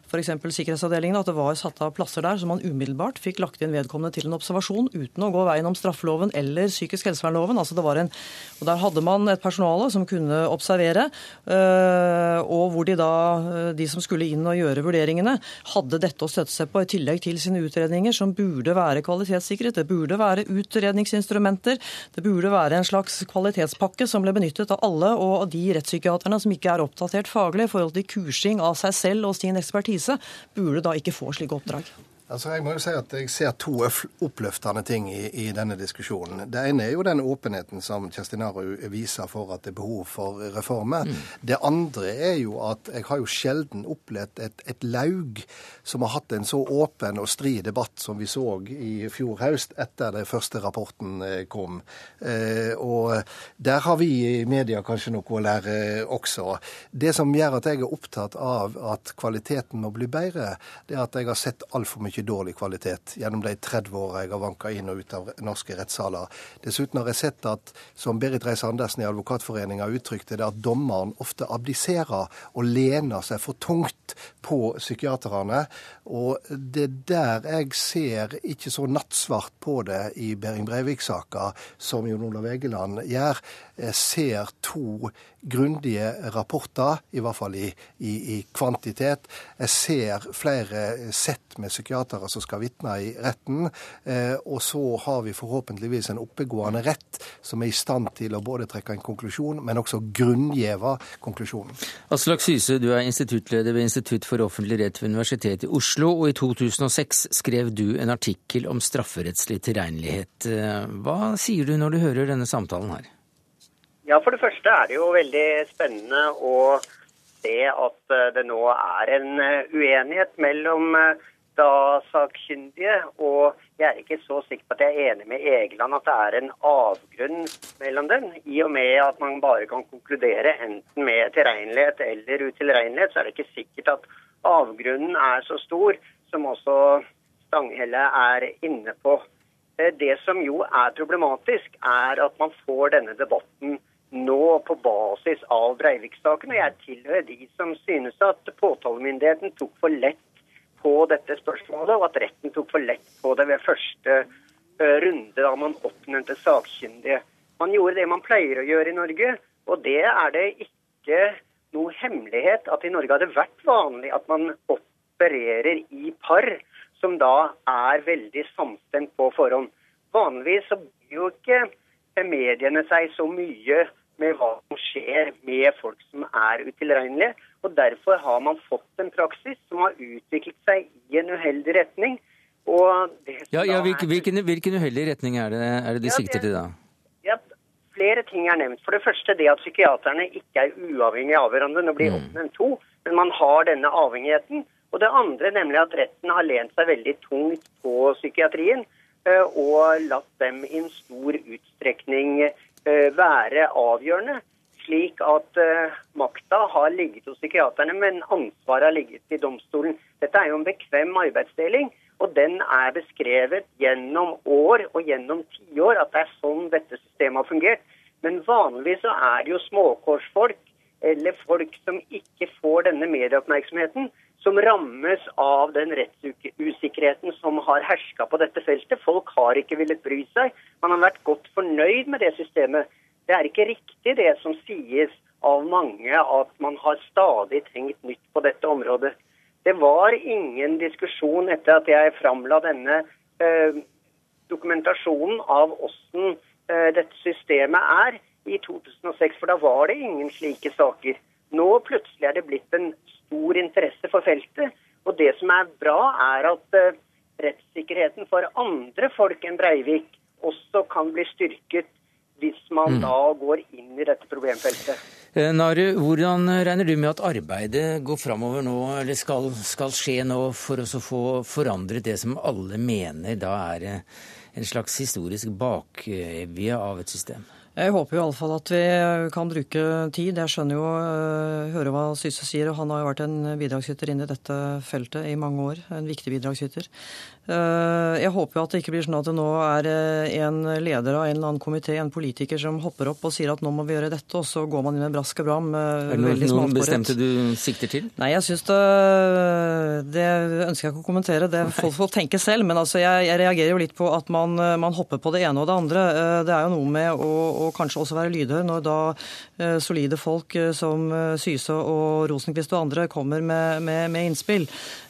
f.eks. sikkerhetsavdelingen, at det var satt av plasser der som man umiddelbart fikk lagt inn vedkommende til en observasjon uten å gå veien om straffeloven eller psykisk helsevernloven. Altså det var en, og Der hadde man et personale som kunne observere, øh, og hvor de da, øh, de som skulle inn og gjøre vurderingene, hadde dette å støtte seg på i tillegg til sine utredninger, som burde være kvalitetssikret. Det burde være utredningsinstrumenter. Det burde være en slags kvalitetspakke som ble benyttet av alle og de rettspsykiaterne som ikke er oppdatert faglig i forhold til kursing av seg selv og sin ekspertise krise, burde da ikke få slike oppdrag. Altså, jeg må jo si at jeg ser to oppløftende ting i, i, denne diskusjonen. Det ene er jo den åpenheten som Kjerstinaru viser for at det er behov for reformer. Mm. Det andre er jo at jeg har jo sjelden opplevd et, et, laug som har hatt en så åpen og stri debatt som vi så i fjor høst etter den første rapporten eh, kom. Eh, og der har vi i media kanskje noe å lære også. Det som gjør at jeg er opptatt av at kvaliteten må bli bedre, det er at jeg har sett altfor mye mye dårlig kvalitet gjennom de 30 åra jeg har vanka inn og ut av norske rettssaler. Dessuten har jeg sett at, som Berit Reiss-Andersen i Advokatforeninga uttrykte det, at dommeren ofte abdiserer og lener seg for tungt på psykiaterne. Og det er der jeg ser ikke så nattsvart på det i Behring Breivik-saka som Jon Olav Egeland gjør. Jeg ser to grundige rapporter, i hvert fall i, i, i kvantitet. Jeg ser flere sett med psykiatere som skal vitne i retten. Eh, og så har vi forhåpentligvis en oppegående rett som er i stand til å både trekke en konklusjon, men også grunngjeve konklusjonen. Aslak Syse, du er instituttleder ved Institutt for offentlig rett ved Universitetet i Oslo, og i 2006 skrev du en artikkel om strafferettslig tilregnelighet. Eh, hva sier du når du hører denne samtalen her? Ja, For det første er det jo veldig spennende å se at eh, det nå er en eh, uenighet mellom eh, da sakkyndige. Og jeg er ikke så sikker på at jeg er enig med Egeland at det er en avgrunn mellom dem. I og med at man bare kan konkludere enten med tilregnelighet eller utilregnelighet, så er det ikke sikkert at avgrunnen er så stor som også Stanghelle er inne på. Det som jo er problematisk, er at man får denne debatten nå på basis av Breivik-saken. Og jeg tilhører de som synes at påtalemyndigheten tok for lett på dette spørsmålet, og at retten tok for lett på det ved første eh, runde da man oppnevnte sakkyndige. Man gjorde det man pleier å gjøre i Norge, og det er det ikke noe hemmelighet at i Norge har det vært vanlig at man opererer i par som da er veldig samstemt på forhånd. Vanligvis så blir jo ikke mediene seg så mye med hva som skjer med folk som er utilregnelige. Og Derfor har man fått en praksis som har utviklet seg i en uheldig retning. ja, ja hvilken, hvilken, uheldig retning er det, er det de ja, sikter til da? Ja, flere ting er nevnt. For det første det at psykiaterne ikke er uavhengige av hverandre. Nå blir mm. oppnevnt to, men man har denne avhengigheten. Og det andre nemlig at retten har lent seg veldig tungt på psykiatrien. Eh, og latt dem i en stor utstrekning eh, være avgjørende. Slik at uh, makta har ligget hos psykiaterne, men ansvaret har ligget i domstolen. Dette er jo en bekvem arbeidsdeling, og den er beskrevet gjennom år og gjennom tiår at det er sånn dette systemet har fungert. Men vanligvis så er det jo småkorsfolk eller folk som ikke får denne medieoppmerksomheten, som rammes av den rettsusikkerheten som har herska på dette feltet. Folk har ikke villet bry seg. Man har vært godt fornøyd med det systemet. Det er ikke riktig det som sies av mange, at man har stadig tenkt nytt på dette området. Det var ingen diskusjon etter at jeg framla denne eh, dokumentasjonen av åssen eh, dette systemet er, i 2006, for da var det ingen slike saker. Nå plutselig er det blitt en stor interesse for feltet. Og det som er bra, er at uh, rettssikkerheten for andre folk enn Breivik også kan bli styrket hvis man mm. da går inn i dette problemfeltet. Nari, hvordan regner du med at arbeidet går framover nå, eller skal, skal skje nå, for å få forandret det som alle mener da er eh, en slags historisk bakevje av et system? Jeg håper jo iallfall at vi kan bruke tid. Jeg skjønner jo, uh, hører hva Syse sier, og han har jo vært en bidragsyter inn i dette feltet i mange år. En viktig bidragsyter. Uh, jeg håper jo at det ikke blir sånn at det nå er en leder av en eller annen komité, en politiker, som hopper opp og sier at nå må vi gjøre dette, og så går man inn med brask og bram. er det noen, noen bestemte du sikter til? Nei, jeg syns det Det ønsker jeg ikke å kommentere. Det får folk tenke selv. Men altså, jeg, jeg, reagerer jo litt på at man, man, hopper på det ene og det andre. Det er jo noe med å, å kanskje også være lydhør når da solide folk som Syse og Rosenkvist og andre kommer med, med, med innspill.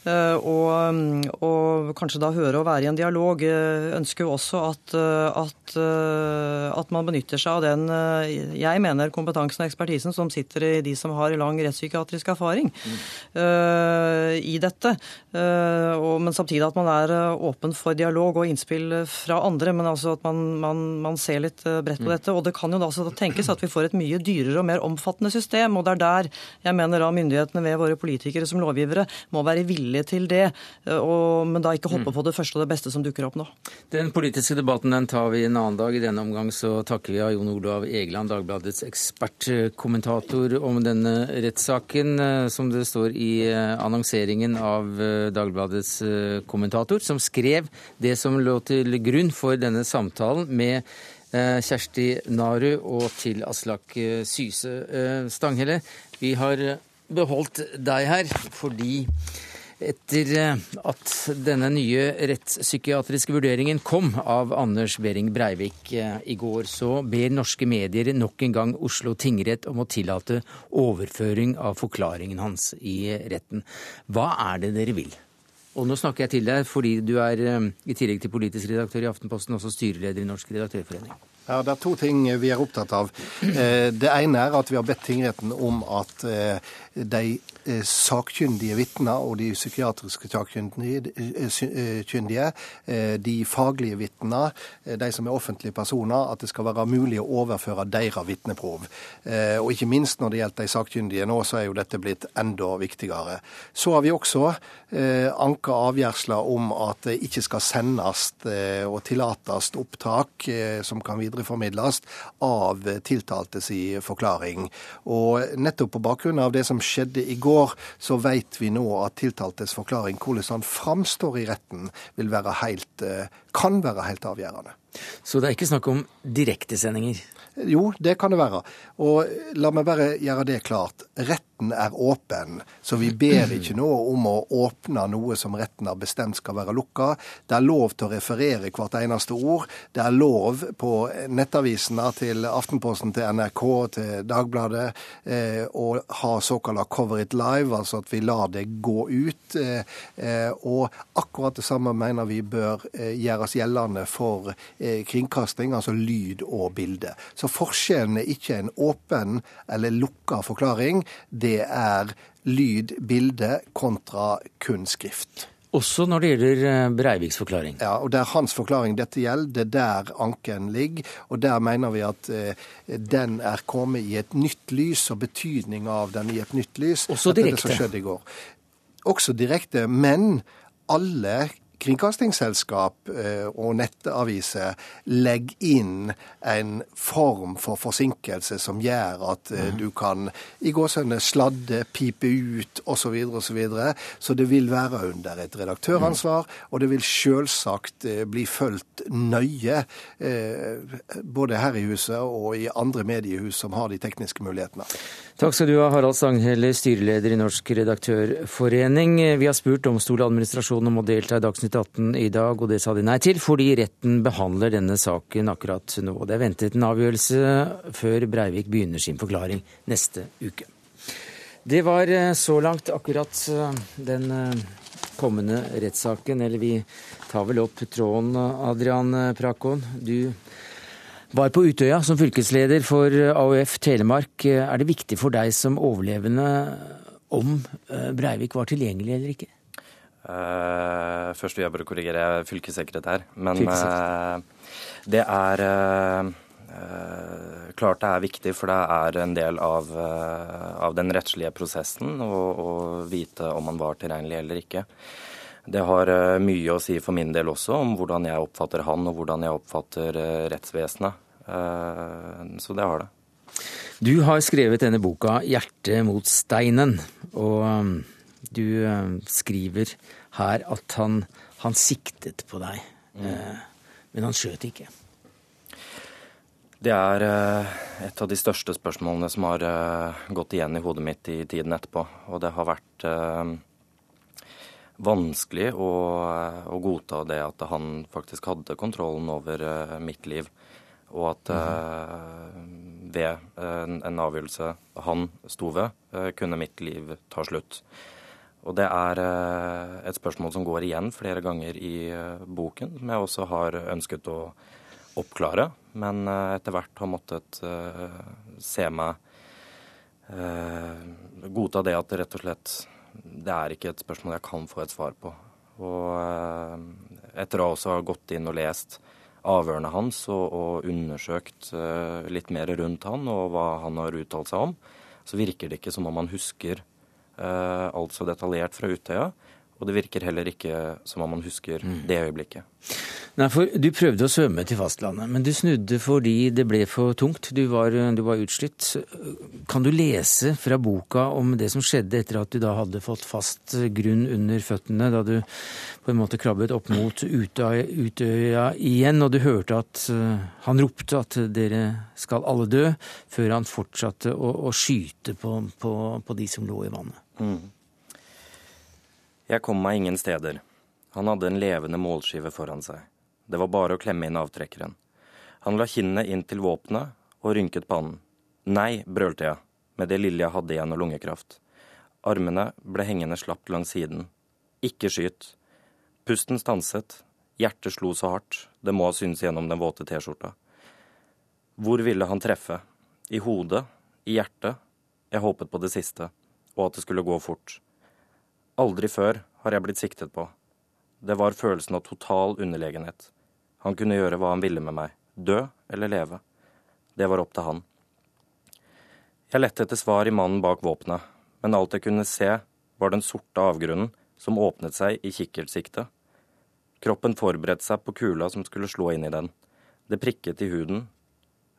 Og, og kanskje da høre og være i en dialog, eh, ønsker jo også at, eh, at, eh, at, man benytter seg av den jeg mener kompetansen og ekspertisen som sitter i de som har lang rettspsykiatrisk erfaring mm. uh, i dette. Uh, og, men samtidig at man er åpen for dialog og innspill fra andre. Men altså at man, man, man ser litt bredt på mm. dette. Og det kan jo da tenkes at vi får et mye dyrere og mer omfattende system. Og det er der jeg mener da myndighetene ved våre politikere som lovgivere må være villige til det. Og, men da ikke hoppe på det første og det beste som dukker opp nå. Den politiske debatten den tar vi en annen dag. I denne omgang så takker vi av Jon Olav Egeland, Dagbladets ekspertkommentator om denne rettssaken, eh, som det står i eh, annonseringen av eh, Dagbladets kommentator, som skrev det som lå til grunn for denne samtalen med Kjersti Naru og til Aslak Syse. Stanghelle, vi har beholdt deg her fordi etter eh, at denne nye rettspsykiatriske vurderingen kom av Anders Behring Breivik eh, i går, så ber norske medier nok en gang Oslo tingrett om å tillate overføring av forklaringen hans i retten. Hva er det dere vil? Og nå snakker jeg til deg fordi du er eh, i tillegg til politisk redaktør i Aftenposten også styreleder i Norsk redaktørforening. Ja, Det er to ting vi er opptatt av. Det ene er at vi har bedt tingretten om at de Eh, sakkyndige vitner og de psykiatriske sakkyndige, eh, eh, de faglige vitner, de som er offentlige personer, at det skal være mulig å overføre deres vitneprov. Og ikke minst når det gjelder de sakkyndige nå, så er jo dette blitt enda viktigere. Så har vi også anka avgjørelser om at det ikke skal sendes og tillates opptak som kan videreformidles av tiltaltes i forklaring. Og nettopp på bakgrunn av det som skjedde i går, år så vet vi nå at tiltaltes forklaring, hvordan han framstår i retten, vil være helt, eh, kan være helt avgjørende. Så det er ikke snakk om direktesendinger? Jo, det kan det være. Og la meg bare gjøre det klart. Retten er åpen, så vi ber ikke nå om å åpne noe som retten har bestemt skal være lukka. Det er lov til å referere hvert eneste ord. Det er lov på nettavisene til Aftenposten, til NRK, til Dagbladet eh, å ha såkalla cover it live, altså at vi lar det gå ut. Eh, eh, og akkurat det samme mener vi bør eh, gjøres gjeldende for eh, kringkasting, altså lyd og bilde. Så så forskjellen er ikke en åpen eller lukka forklaring. Det er lyd, bilde kontra kun skrift. Også når det gjelder eh, Breiviks forklaring? Ja, og det er hans forklaring dette gjelder. Det er der anken ligger. Og der mener vi at eh, den er kommet i et nytt lys, og betydning av den i et nytt lys. Også direkte? Det som skjedde i går. Også direkte. Men alle kringkastingsselskap eh, og nettaviser legger inn en form for forsinkelse som gjør at eh, mhm. du kan i gåsehudene sladde, pipe ut osv. Så, videre, og så, så det vil være under et redaktøransvar, mhm. og det vil selvsagt eh, bli fulgt nøye både her i huset og i andre mediehus som har de tekniske mulighetene. Takk skal du ha, Harald Stanghelle, styreleder i Norsk redaktørforening. Vi har spurt Domstoladministrasjonen om å delta i Dagsnytt 18 i dag, og det sa de nei til, fordi retten behandler denne saken akkurat nå. Det er ventet en avgjørelse før Breivik begynner sin forklaring neste uke. Det var eh, så langt akkurat eh, den eh, kommende rettssaken. Eller vi tar vel opp tråden, Adrian Prakon. Du var på Utøya som fylkesleder for AUF Telemark. Er det viktig for deg som overlevende om Breivik var tilgjengelig eller ikke? Uh, først vil jeg bare korrigere, er fylkessekretær. Men uh, det er uh, klart det er viktig, for det er en del av, av den rettslige prosessen å, vite om han var tilregnelig eller ikke. Det har mye å si for min del også om hvordan jeg oppfatter han og hvordan jeg oppfatter rettsvesenet. Så det har det. Du har skrevet denne boka 'Hjertet mot steinen'. og du eh, skriver her at han, han siktet på deg, mm. Eh, men han skjøt ikke. Det er eh, et av de største spørsmålene som har gått igjen i hodet mitt i tiden etterpå. Og det har vært vanskelig å, å godta det at han faktisk hadde kontrollen over mitt liv. Og at mm. ved en avgjørelse han sto ved, kunne mitt liv ta slutt. Og det er eh, et spørsmål som går igjen flere ganger i eh, boken, som jeg også har ønsket å oppklare, men eh, etter hvert har måttet se meg godta det at det rett og slett det er ikke et spørsmål jeg kan få et svar på. Og etter å også ha gått inn og lest avhørene hans og, og undersøkt litt mer rundt han og hva han har uttalt seg om, så virker det ikke som om han husker Eh, alt så detaljert fra Utøya. Og det virker heller ikke som om man husker mm. det øyeblikket. Nei, for Du prøvde å svømme til fastlandet, men du snudde fordi det ble for tungt. Du var, du var utslitt. Kan du lese fra boka om det som skjedde etter at du da hadde fått fast grunn under føttene, da du på en måte krabbet opp mot Utøya, Utøya igjen, og du hørte at uh, han ropte at dere skal alle dø, før han fortsatte å, å skyte på, på, på de som lå i vannet? Mm. Jeg kom meg ingen steder. Han hadde en levende målskive foran seg. Det var bare å klemme inn avtrekkeren. Han la kinnet inn til våpenet og rynket pannen. Nei, brølte jeg, med det lille jeg hadde igjen av lungekraft. Armene ble hengende slapt langs siden. Ikke skyt. Pusten stanset. Hjertet slo så hardt, det må ha syntes gjennom den våte T-skjorta. Hvor ville han treffe? I hodet? I hjertet? Jeg håpet på det siste, og at det skulle gå fort. Aldri før har jeg blitt siktet på. Det var følelsen av total underlegenhet. Han kunne gjøre hva han ville med meg, dø eller leve. Det var opp til han. Jeg lette etter svar i mannen bak våpenet, men alt jeg kunne se, var den sorte avgrunnen som åpnet seg i kikkertsiktet. Kroppen forberedte seg på kula som skulle slå inn i den. Det prikket i huden,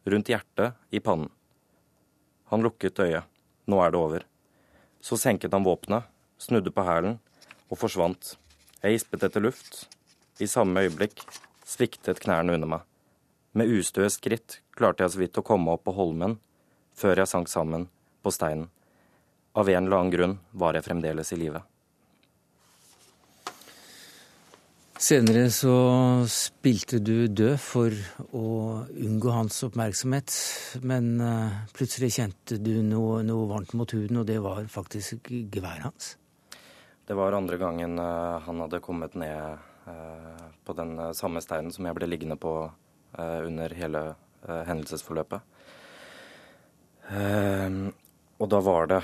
rundt hjertet, i pannen. Han lukket øyet. Nå er det over. Så senket han våpenet, snudde på hælen og forsvant. Jeg gispet etter luft. I samme øyeblikk sviktet knærne under meg. Med ustøe skritt klarte jeg så vidt å komme opp på holmen før jeg sank sammen på steinen. Av en eller annen grunn var jeg fremdeles i live. Senere så spilte du død for å unngå hans oppmerksomhet, men eh, plutselig kjente du noe, noe varmt mot huden, og det var faktisk geværet hans. Det var andre gangen uh, han hadde kommet ned uh, på den uh, samme steinen som jeg ble liggende på under hele hendelsesforløpet. og da var det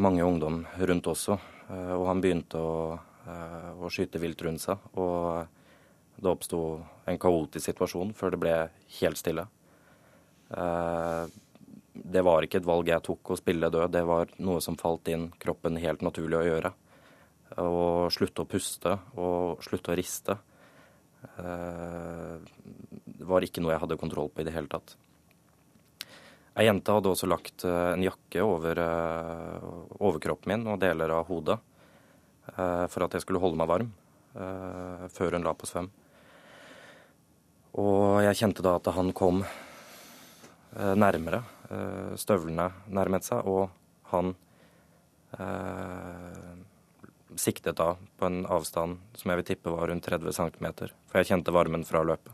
mange ungdom rundt også, og han begynte å å skyte vilt rundt seg. Og det oppsto en kaotisk situasjon før det ble helt stille. Eh, det var ikke et valg jeg tok å spille død, det var noe som falt inn kroppen helt naturlig å gjøre. Å slutte å puste og slutte å riste eh, var ikke noe jeg hadde kontroll på i det hele tatt. Ei jente hadde også lagt en jakke over overkroppen min og deler av hodet. Eh, for at jeg skulle holde meg varm eh, før hun la på svøm. Og jeg kjente da at han kom eh, nærmere. Støvlene nærmet seg, og han siktet da på en avstand som jeg vil tippe var rundt 30 cm. For jeg kjente varmen fra løpet.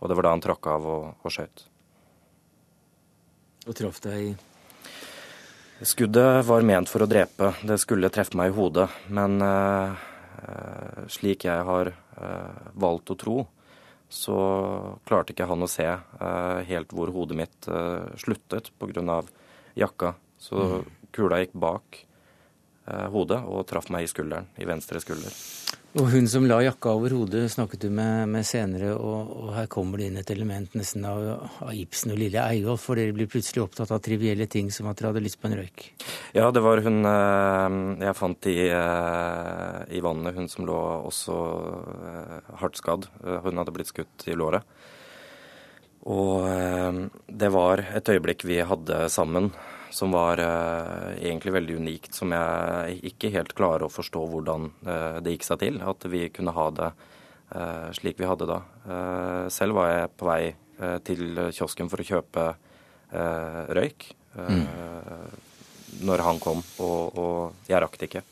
Og det var da han tråkka av og, og skjøt. Og traff deg i Skuddet var ment for å drepe. Det skulle treffe meg i hodet. Men eh, slik jeg har eh, valgt å tro, så klarte ikke han å se eh, helt hvor hodet mitt eh, sluttet pga. jakka. Så mm. kula gikk bak eh, hodet og traff meg i skulderen, i venstre skulder. Og hun som la jakka over hodet, snakket du med, med senere, og, og, her kommer det inn et element nesten av, av Ibsen og Lille Eyolf, for dere blir plutselig opptatt av trivielle ting som at dere hadde lyst på en røyk? Ja, det var hun eh, jeg fant i, eh, i vannet, hun som lå også eh, hardt skadd. Hun hadde blitt skutt i låret. Og det var et øyeblikk vi hadde sammen som var eh, egentlig veldig unikt, som jeg ikke helt klarer å forstå hvordan eh, det gikk seg til. At vi kunne ha det eh, slik vi hadde da. selv var jeg på vei til kiosken for å kjøpe røyk mm. når han kom, og, og jeg rakk det ikke.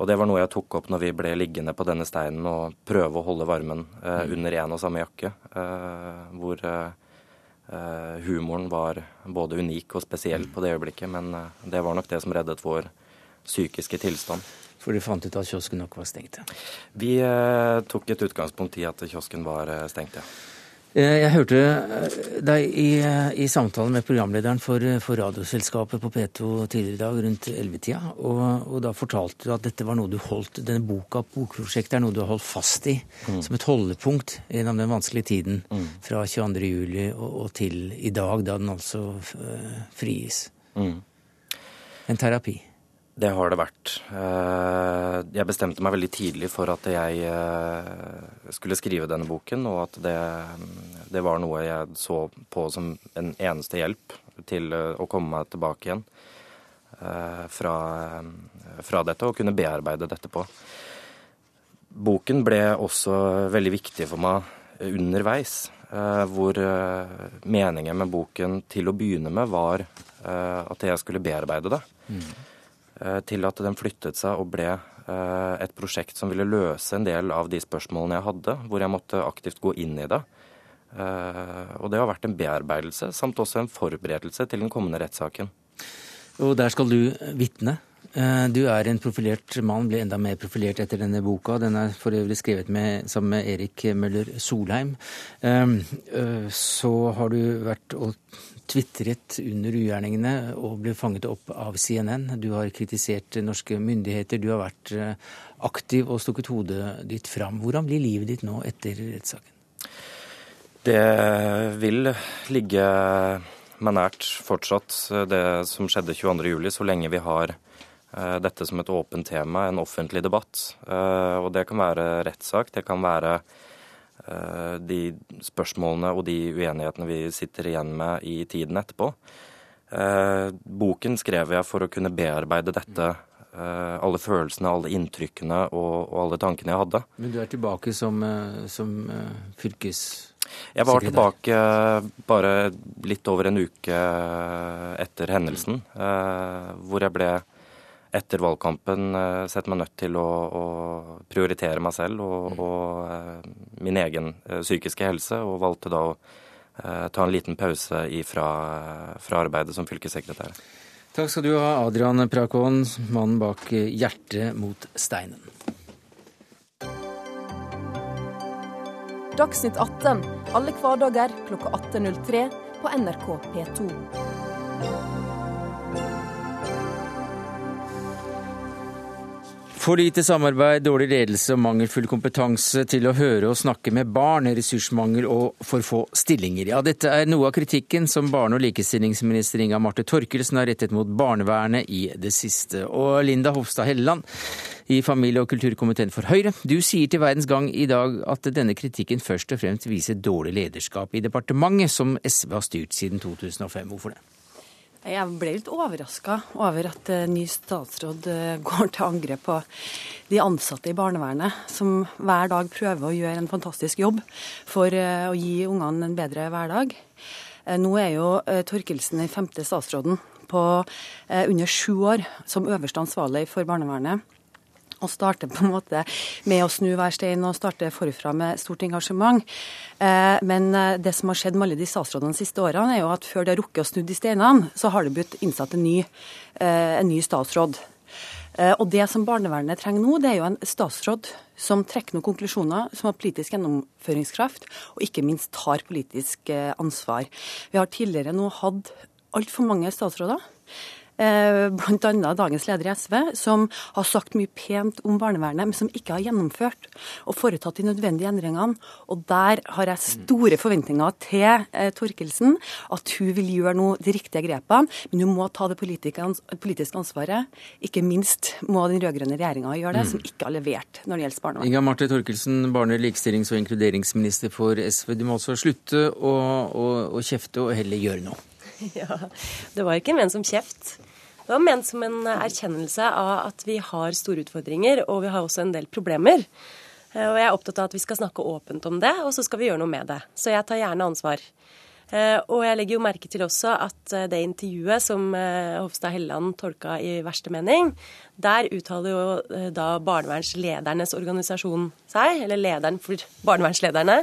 Og det var noe jeg tok opp når vi ble liggende på denne steinen og prøve å holde varmen eh, mm. under én og samme jakke. Eh, hvor eh, Eh, humoren var både unik og spesiell på det øyeblikket, men eh, det var nok det som reddet vår psykiske tilstand. For du fant ut at kiosken nok var stengt? Vi eh, tok et utgangspunkt i at kiosken var eh, stengt, ja. Eh, jeg hørte eh, deg i, eh, i samtale med programlederen for, for, Radioselskapet på P2 tidligere i dag, rundt 11-tida. Og, og, da fortalte du at dette var noe du holdt, denne boka, bokprosjektet, er noe du har holdt fast i mm. som et holdepunkt gjennom den vanskelige tiden mm. fra 22.07. Og, og til i dag, da den altså frigis. Mm. En terapi. Det har det vært. Eh, jeg bestemte meg veldig tidlig for at jeg eh, skulle skrive denne boken, og at det, det var noe jeg så på som en eneste hjelp til eh, å komme meg tilbake igjen fra, fra dette og kunne bearbeide dette på. Boken ble også veldig viktig for meg underveis, hvor meningen med boken til å begynne med var at jeg skulle bearbeide det. Mm. Eh, til at den flyttet seg og ble eh, et prosjekt som ville løse en del av de spørsmålene jeg hadde, hvor jeg måtte aktivt gå inn i det. Eh, og det har vært en bearbeidelse, samt også en forberedelse til den kommende rettssaken. Og der skal du vitne. Du er en profilert mann, ble enda mer profilert etter denne boka. Den er for øvrig skrevet med, sammen med Erik Møller Solheim. Så har du vært og tvitret under ugjerningene og ble fanget opp av CNN. Du har kritisert norske myndigheter, du har vært eh, aktiv og stukket hodet ditt fram. Hvordan blir livet ditt nå etter rettssaken? Det vil ligge meg nært fortsatt, det som skjedde 22.07, så lenge vi har eh, dette som et åpent tema, en offentlig debatt. Eh, og det kan være rettssak, det kan være Eh, de spørsmålene og de uenighetene vi sitter igjen med i tiden etterpå. Eh, boken skrev jeg for å kunne bearbeide dette. Eh, alle følelsene, alle inntrykkene og, og alle tankene jeg hadde. Men du er tilbake som, som fylkessekretær? Jeg var tilbake bare litt over en uke etter hendelsen, hvor jeg ble etter valgkampen uh, sett meg nødt til å, å prioritere meg selv og, mm. og uh, min egen uh, psykiske helse, og valgte da å ta en liten pause fra, fra arbeidet som fylkessekretær. Takk skal du ha, Adrian Prakon, mannen bak Hjertet mot steinen. Dagsnytt 18 alle hverdager klokka 18.03 på NRK P2. For lite samarbeid, dårlig ledelse og mangelfull kompetanse til å høre og snakke med barn, ressursmangel og for få stillinger. Ja, dette er noe av kritikken som barne- og likestillingsminister Inga Marte Torkelsen har rettet mot barnevernet i det siste. Og Linda Hofstad Helleland i familie- og kulturkomiteen for Høyre, du sier til Verdens Gang i dag at denne kritikken først og fremst viser dårlig lederskap i departementet, som SV har styrt siden 2005. Hvorfor det? Jeg ble litt overraska over at uh, ny statsråd uh, går til angrep på de ansatte i barnevernet, som hver dag prøver å gjøre en fantastisk jobb for uh, å gi ungene en bedre hverdag. Nå er jo Torkelsen den femte statsråden på under sju år som øverste ansvarlig for barnevernet og starte på en måte med å snu hver stein og starte forfra med stort engasjement. Eh, men eh, det som har skjedd med alle de statsrådene de siste årene, er jo at før de har rukket å snu de steinene, så har det blitt innsatt en ny, eh, en ny statsråd. Og det som barnevernet trenger nå, det er jo en statsråd som trekker noen konklusjoner, som har politisk gjennomføringskraft, og ikke minst tar politisk ansvar. Vi har tidligere nå hatt altfor mange statsråder bl.a. dagens leder i SV, som har sagt mye pent om barnevernet, men som ikke har gjennomført og foretatt de nødvendige endringene. Og der har jeg store forventninger til eh, Torkelsen, at hun vil gjøre noe de riktige grepene. Men hun må ta det politiske ansvaret. Ikke minst må den rød-grønne regjeringa gjøre det, mm. som ikke har levert når det gjelder barnevern. Inga Marte Torkelsen, barne-, likestillings- og inkluderingsminister for SV. Du må altså slutte å, å, å kjefte og heller gjøre noe. Ja, det var ikke ment som kjeft. Det var ment som en erkjennelse av at vi har store utfordringer, og vi har også en del problemer. Eh, og jeg er opptatt av at vi skal snakke åpent om det, og så skal vi gjøre noe med det. Så jeg tar gjerne ansvar. Eh, og jeg legger jo merke til også at eh, det intervjuet som Hofstad Helleland tolka i verste mening, der uttaler jo da barnevernsledernes organisasjon seg, eller lederen for barnevernslederne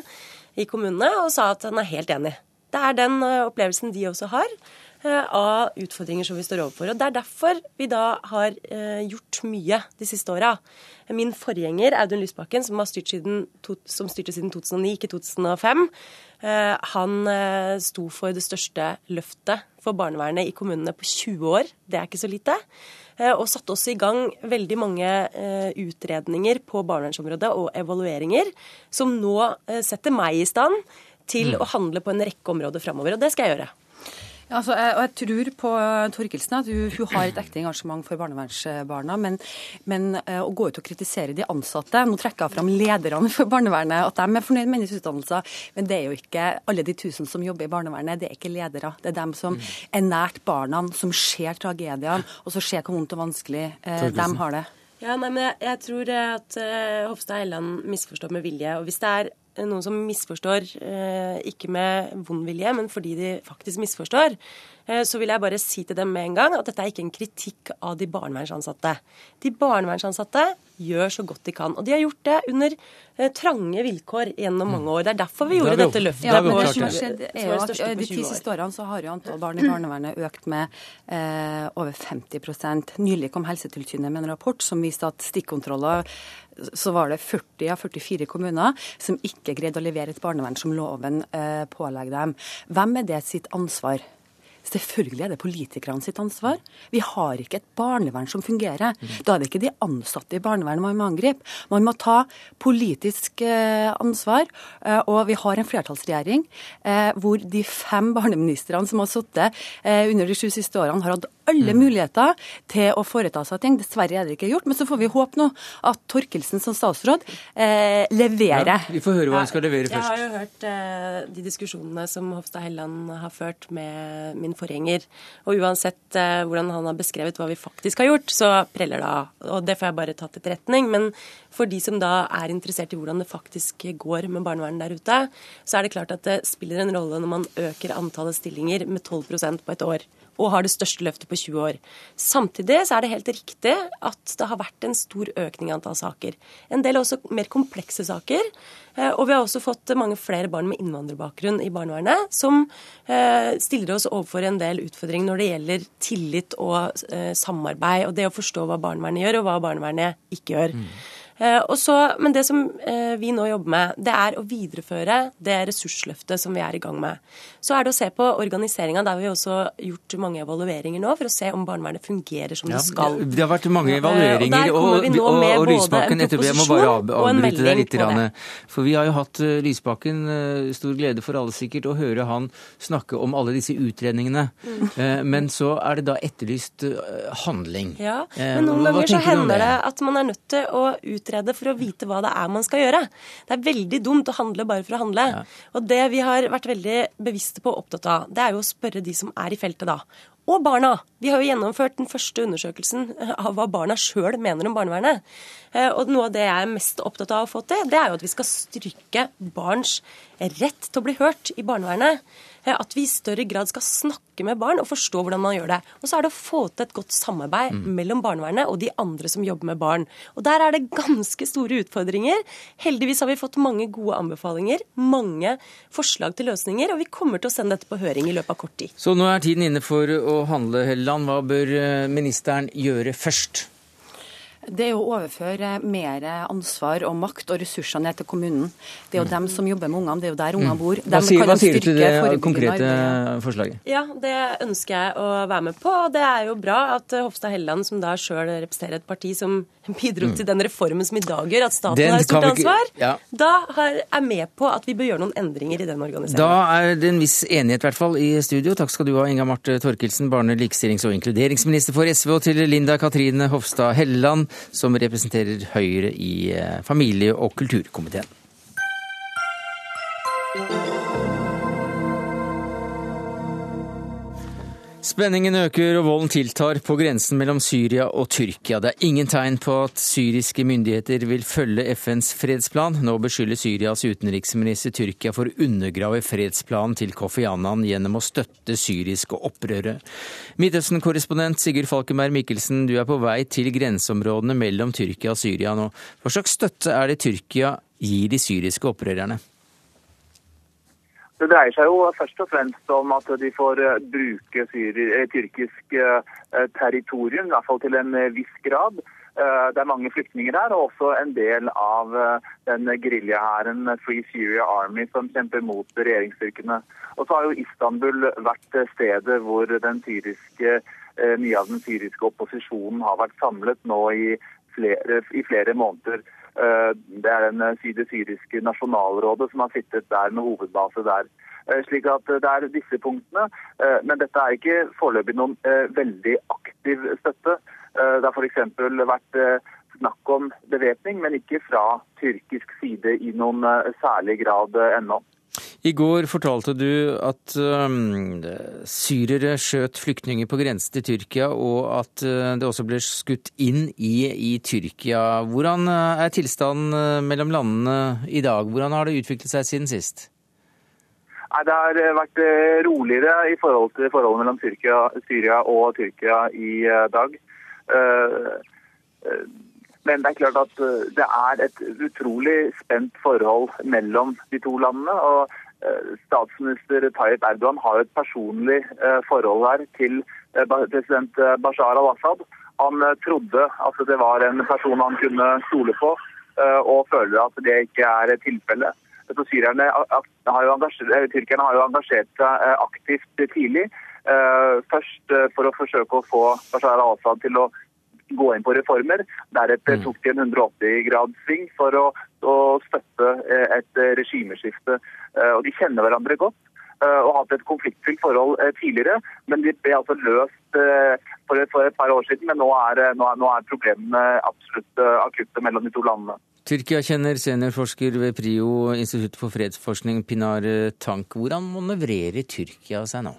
i kommunene, og sa at han er helt enig. Det er den opplevelsen de også har. Eh, av utfordringer som vi står overfor. Og Det er derfor vi da har eh, gjort mye de siste åra. Min forgjenger Audun Lysbakken, som, siden, som styrte siden 2009, ikke 2005, eh, han sto for det største løftet for barnevernet i kommunene på 20 år. Det er ikke så lite. Og satte også i gang veldig mange utredninger på barnevernsområdet og evalueringer, som nå setter meg i stand til mm. å handle på en rekke områder framover. Og det skal jeg gjøre. Ja, altså, jeg, og jeg tror på Torkelsen at hun, hun, har et ekte engasjement for barnevernsbarna. Men, men uh, å gå ut og kritisere de ansatte Nå trekker jeg fram lederne for barnevernet, at de er fornøyd med hennes utdannelser. Men det er jo ikke alle de tusen som jobber i barnevernet, det er ikke ledere. Det er dem som mm. er nært barna, som ser tragediene, og så ser hvor vondt og vanskelig eh, de har det. Ja, nei, men jeg, jeg tror at uh, Hofstad Helland misforstår med vilje. og Hvis det er noen som misforstår, eh, ikke med vond vilje, men fordi de faktisk misforstår, eh, så vil jeg bare si til dem med en gang at dette er ikke en kritikk av de barnevernsansatte. De barnevernsansatte gjør så godt de kan. Og de har gjort det under eh, trange vilkår gjennom mange år. Det er derfor vi gjorde det dette løftet. Ja, det som har skjedd er jo at De ti siste årene så har jo antall barn i barnevernet økt med eh, over 50% Nylig kom Helsetilsynet med en rapport som viste at stikkontroller så var det 40 av 44 kommuner som ikke greide å levere et barnevern som loven eh, pålegger dem. Hvem er det sitt ansvar? Selvfølgelig er det politikerne sitt ansvar. Vi har ikke et barnevern som fungerer. Da er det ikke de ansatte i barnevernet man må angripe. Man må ta politisk eh, ansvar. Eh, og vi har en flertallsregjering eh, hvor de fem barneministrene som har sittet under de sju siste årene, har hatt alle mm. muligheter til å foreta seg ting. Dessverre er det ikke gjort. Men så får vi håpe nå at Torkelsen som statsråd eh, leverer. Ja, vi får høre hva han skal levere først. Jeg har jo hørt eh, de diskusjonene som Hofstad Helleland har ført med min forgjenger. Og uansett eh, hvordan han har beskrevet hva vi faktisk har gjort, så preller det av. Og det får jeg bare tatt til retning. Men for de som da er interessert i hvordan det faktisk går med barnevernet der ute, så er det klart at det spiller en rolle når man øker antallet stillinger med 12% på et år og har det største løftet på 20 år. Samtidig så er det helt riktig at det har vært en stor økning i antall saker. En del også mer komplekse saker. Eh, og vi har også fått mange flere barn med innvandrerbakgrunn i barnevernet, som eh, stiller oss overfor en del utfordringer når det gjelder tillit og eh, samarbeid, og det å forstå hva barnevernet gjør, og hva barnevernet ikke gjør. Mm. Så, men det som vi nå jobber med, det er å videreføre det ressursløftet som vi er i gang med. Så er det å se på organiseringa. Der har vi også gjort mange evalueringer nå for å se om barnevernet fungerer som det skal. Det har vært mange evalueringer, og, og, og, og Lysbakken etterpå. Jeg må bare avbryte deg litt. For vi har jo hatt Lysbakken, stor glede for alle sikkert, å høre han snakke om alle disse utredningene. Mm. Men så er det da etterlyst handling. Ja, men noen ganger så hender det at man er nødt til å utrede for å vite hva det er man skal gjøre. Det er veldig dumt å handle bare for å handle. Ja. Og det vi har vært veldig bevisste på og opptatt av, det er jo å spørre de som er i feltet da og barna. Vi har jo gjennomført den første undersøkelsen av hva barna sjøl mener om barnevernet. Eh, og noe av det jeg er mest opptatt av å få til, det er jo at vi skal styrke barns rett til å bli hørt i barnevernet. Eh, at vi i større grad skal snakke med barn og forstå hvordan man gjør det. Og så er det å få til et godt samarbeid mm. mellom barnevernet og de andre som jobber med barn. Og der er det ganske store utfordringer. Heldigvis har vi fått mange gode anbefalinger, mange forslag til løsninger, og vi kommer til å sende dette på høring i løpet av kort tid. Så nå er tiden inne for å handle, Helleland. Hva bør eh, ministeren gjøre først? Det er å overføre mer ansvar og makt og ressurser ned til kommunen. Det er jo mm. dem som jobber med ungene, det er jo der ungene mm. bor. Hva sier, hva sier du til det konkrete forslaget? Ja, Det ønsker jeg å være med på. Det er jo bra at Hofstad Helleland, som da sjøl representerer et parti som bidro mm. til den reformen som i dag gjør at staten den har et stort ansvar, ja. da er med på at vi bør gjøre noen endringer i den organiseringen. Da er det en viss enighet, i hvert fall, i studio. Takk skal du ha, Inga Marte Torkelsen, barne-, likestillings- og inkluderingsminister for SV, og til Linda Katrine Hofstad Helleland, som representerer Høyre i eh, familie- og kulturkomiteen. Spenningen øker og volden tiltar på grensen mellom Syria og Tyrkia. Det er ingen tegn på at syriske myndigheter vil følge FNs fredsplan. Nå beskylder Syrias utenriksminister Tyrkia for å undergrave fredsplanen til Kofi Annan gjennom å støtte syriske opprørere. Midtøsten-korrespondent Sigurd Falkenberg Mikkelsen, du er på vei til grenseområdene mellom Tyrkia og Syria nå. Hva slags støtte er det Tyrkia gir de syriske opprørerne? Det dreier seg jo først og fremst om at de får eh, bruke eh, tyrkisk eh, territorium, i hvert fall til en viss grad. Det er mange flyktninger der, og også en del av den geriljahæren Free Syria Army som kjemper mot regjeringsstyrkene. Og så har jo Istanbul vært stedet hvor syriske, mye av den syriske opposisjonen har vært samlet nå i flere, i flere måneder. Eh, det er den eh, syriske nasjonalrådet som har sittet der med hovedbase der. Eh, slik at det er disse punktene. Men dette er ikke foreløpig noen veldig aktiv støtte. Det har f.eks. vært snakk om bevæpning, men ikke fra tyrkisk side i noen særlig grad ennå. I går fortalte du at um, syrere skjøt flyktninger på grensen til Tyrkia, og at uh, det også ble skutt inn i, i, Tyrkia. Hvordan uh, er tilstanden uh, mellom landene i dag? Hvordan har det utviklet seg siden sist? Nei, Det har uh, vært roligere i forhold til forholdet mellom Tyrkia, Syria og Tyrkia i dag. Men det er klart at det er et utrolig spent forhold mellom de to landene. og Eh, statsminister Tayyip Erdogan har et personlig eh, forhold her til eh, president Bashar al-Assad. Han trodde at det var en person han kunne stole på, og føler at det ikke er tilfellet. Tyrkerne har jo engasjert seg aktivt tidlig. Først for å forsøke å få Bashar al-Assad til å gå inn på reformer. Deretter mm. tok de en 180 grads sving for å, å støtte et regimeskifte. Eh, og De kjenner hverandre godt eh, og har hatt et konfliktfylt forhold eh, tidligere. Men de ble altså løst for et, for et par år siden. Men nå er, nå er, nå er problemene absolutt akutte mellom de to landene. Tyrkia kjenner seniorforsker ved PRIO, Institutt for fredsforskning, Pinar Tank. Hvordan manøvrerer Tyrkia seg nå?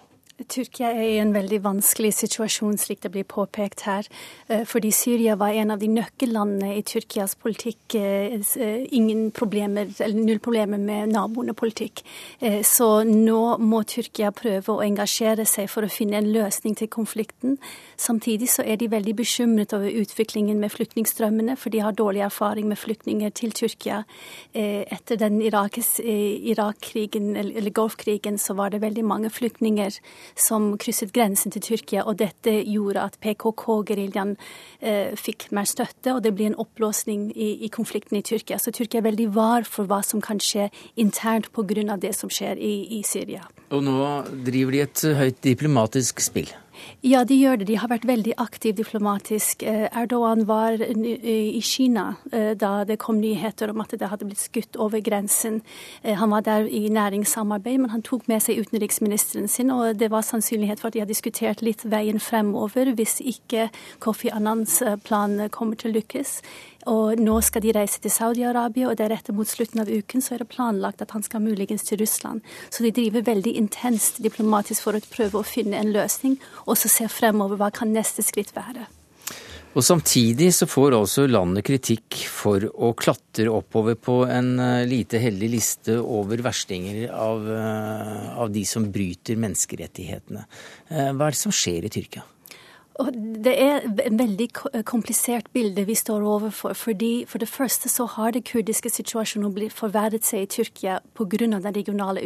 Tyrkia er i en veldig vanskelig situasjon, slik det blir påpekt her. Eh, fordi Syria var en av de nøkkellandene i Tyrkias politikk. Eh, eh, ingen problemer, eller null problemer med naboene politikk. Så nå må Tyrkia prøve å engasjere seg for å finne en løsning til konflikten. Samtidig så er de veldig bekymret over utviklingen med flyktningstrømmene, for de har dårlig erfaring med flyktninger til Tyrkia. Etter den Irak-krigen, eller Golfkrigen, så var det veldig mange flyktninger som krysset grensen til Tyrkia. Og dette gjorde at PKK-geriljaen eh, fikk mer støtte, og det blir en oppblåsning i, i, konflikten i Tyrkia. Så Tyrkia er veldig var for hva som kan skje internt pga. det som skjer i, i Syria. Og nå driver de et høyt diplomatisk spill? Ja, de gjør det. De har vært veldig aktive diplomatisk. Eh, Erdogan var i Kina eh, da det kom nyheter om at det hadde blitt skutt over grensen. Eh, han var der i næringssamarbeid, men han tok med seg utenriksministeren sin, og det var sannsynlighet for at de har diskutert litt veien fremover hvis ikke Kofi Annans plan kommer til å lykkes. Og nå skal de reise til Saudi-Arabia, og deretter mot slutten av uken så er det planlagt at han skal muligens til Russland. Så de driver veldig intenst diplomatisk for å prøve å finne en løsning, og så se fremover hva kan neste skritt være. Og Samtidig så får også landet kritikk for å klatre oppover på en eh, lite heldig liste over verstinger av, eh, av de som bryter menneskerettighetene. Eh, hva er det som skjer i Tyrkia? Det er et veldig komplisert bilde vi står overfor. fordi For det første så har det kurdiske situasjonen forverret seg i Tyrkia pga. den regionale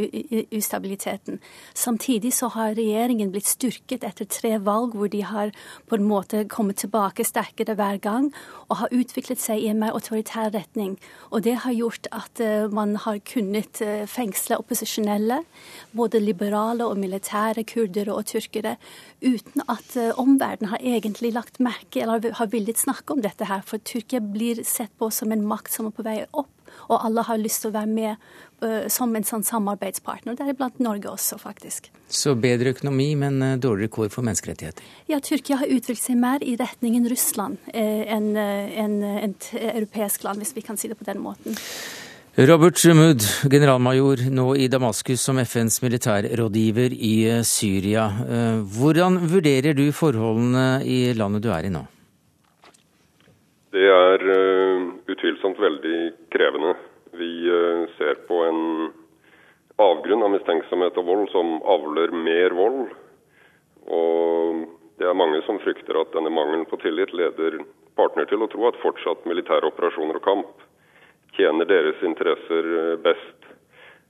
ustabiliteten. Samtidig så har regjeringen blitt styrket etter tre valg hvor de har på en måte kommet tilbake sterkere hver gang og har utviklet seg i en mer autoritær retning. Og det har gjort at eh, man har kunnet eh, fengsle opposisjonelle, både liberale og militære kurdere og tyrkere, uten at eh, omverdenen har egentlig lagt merke eller har villet snakke om dette her. For Tyrkia blir sett på som en makt som er på vei opp, og alle har lyst til å være med uh, som en sånn samarbeidspartner. Deriblant Norge også, faktisk. Så bedre økonomi, men uh, dårligere kår for menneskerettigheter? Ja, Tyrkia har utviklet seg mer i retningen Russland enn en, et europeisk land, hvis vi kan si det på den måten. Robert Mood, generalmajor nå i Damaskus som FNs militærrådgiver i eh, Syria. Eh, hvordan vurderer du forholdene i landet du er i nå? Det er uh, utvilsomt veldig krevende. Vi ser på en avgrunn av mistenksomhet og vold som avler mer vold. Og det er mange som frykter at denne mangelen på tillit leder partner til å tro at fortsatt militære operasjoner og kamp tjener deres interesser eh, best.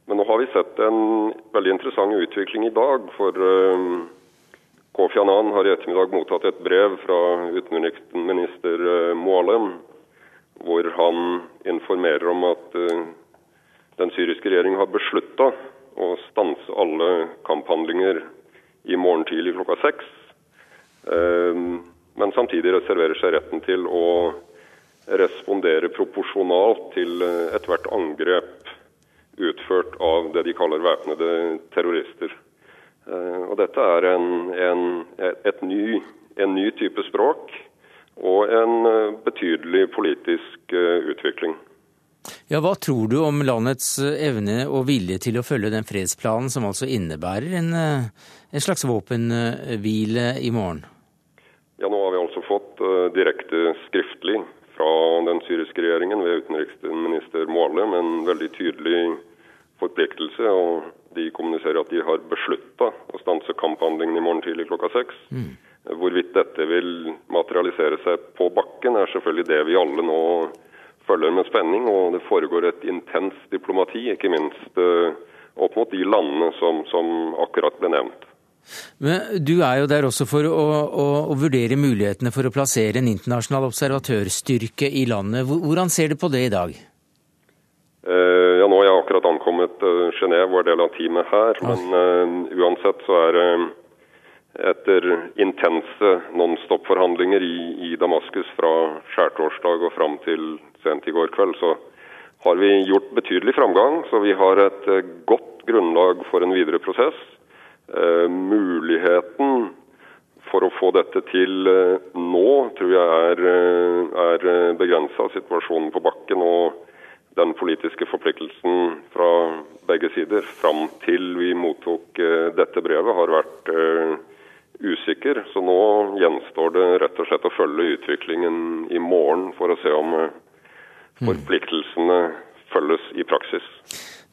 Men nå har vi sett en veldig interessant utvikling i dag. For eh, Kofi Annan har i ettermiddag mottatt et brev fra utenriksminister eh, Moalem, hvor han informerer om at den syriske regjeringen har beslutta å stanse alle kamphandlinger i morgen tidlig klokka seks. Men samtidig reserverer seg retten til å respondere proporsjonalt til eh, ethvert angrep utført av det de kaller væpnede terrorister. Eh, og dette er en, en, ny, en ny type språk og en eh, betydelig politisk utvikling. Ja, Hva tror du om landets evne og vilje til å følge den fredsplanen som altså innebærer en, en slags våpenhvile i morgen? Ja, Nå har vi altså fått direkte skriftlig fra den syriske regjeringen ved utenriksminister Moalem en veldig tydelig forpliktelse. og De kommuniserer at de har beslutta å stanse kamphandlingen i morgen tidlig klokka seks. Mm. Hvorvidt dette vil materialisere seg på bakken, er selvfølgelig det vi alle nå følger med spenning. Og det foregår et intenst diplomati, ikke minst eh, opp mot de landene som, som akkurat ble nevnt. Men Du er jo der også for å, å, å, vurdere mulighetene for å plassere en internasjonal observatørstyrke i landet. Hvordan ser du på det i dag? Uh, ja, Nå har jeg akkurat ankommet uh, Genéve, er del av teamet her. Ja. Men uh, uansett så er det uh, etter intense nonstop-forhandlinger i, i, Damaskus fra skjærtorsdag og fram til sent i går kveld, så har vi gjort betydelig framgang. Så vi har et godt grunnlag for en videre prosess. Eh, muligheten for å få dette til eh, nå tror jeg er, eh, er begrensa. Situasjonen på bakken og den politiske forpliktelsen fra begge sider fram til vi mottok dette brevet, har vært usikker. Så nå gjenstår det rett og slett å følge utviklingen i morgen for å se om mm. forpliktelsene følges i praksis.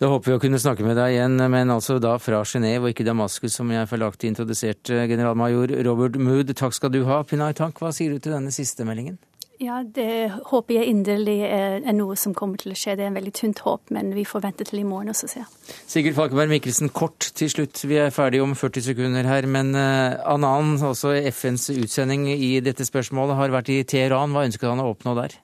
Da håper vi å kunne snakke med deg igjen, men altså da fra Genéve og ikke Damaskus, som jeg feilaktig introduserte, generalmajor Robert Mood. Takk skal du ha. Pinay Tank, hva sier du til denne siste meldingen? Ja, Det håper jeg inderlig er, noe som kommer til å skje. Det er en veldig tynt håp, men vi får vente til i morgen og så se. Sigurd Falkenberg Mikkelsen, kort til slutt. Vi er ferdige om 40 sekunder her. Men uh, Anan, altså FNs utsending i dette spørsmålet, har vært i Teheran. Hva ønsker han å oppnå der?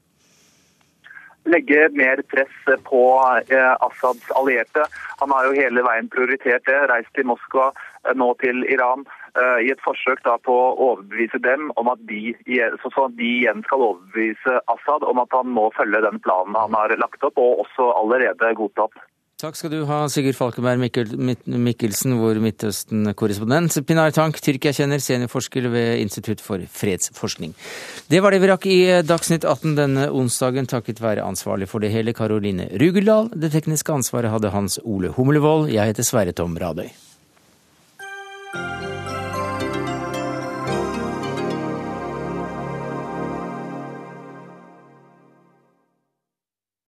Legge mer press på eh, Assads allierte. Han har jo hele veien prioritert det, reist til Moskva, eh, nå til Iran, eh, i et forsøk på å overbevise dem om at de, så de igjen skal overbevise Assad om at han må følge den planen han har lagt opp, og også allerede godtatt. Takk skal du ha, Sigurd Falkenberg Mikkel, Mikkelsen, vår Midtøsten-korrespondent. Pinar Tank, Tyrkia-kjenner, seniorforsker ved Institutt for fredsforskning. Det var det vi rakk i Dagsnytt 18 denne onsdagen, takket være ansvarlig for det hele, Karoline Rugeldal. Det tekniske ansvaret hadde Hans Ole Humlevold. Jeg heter Sverre Tom Radøy.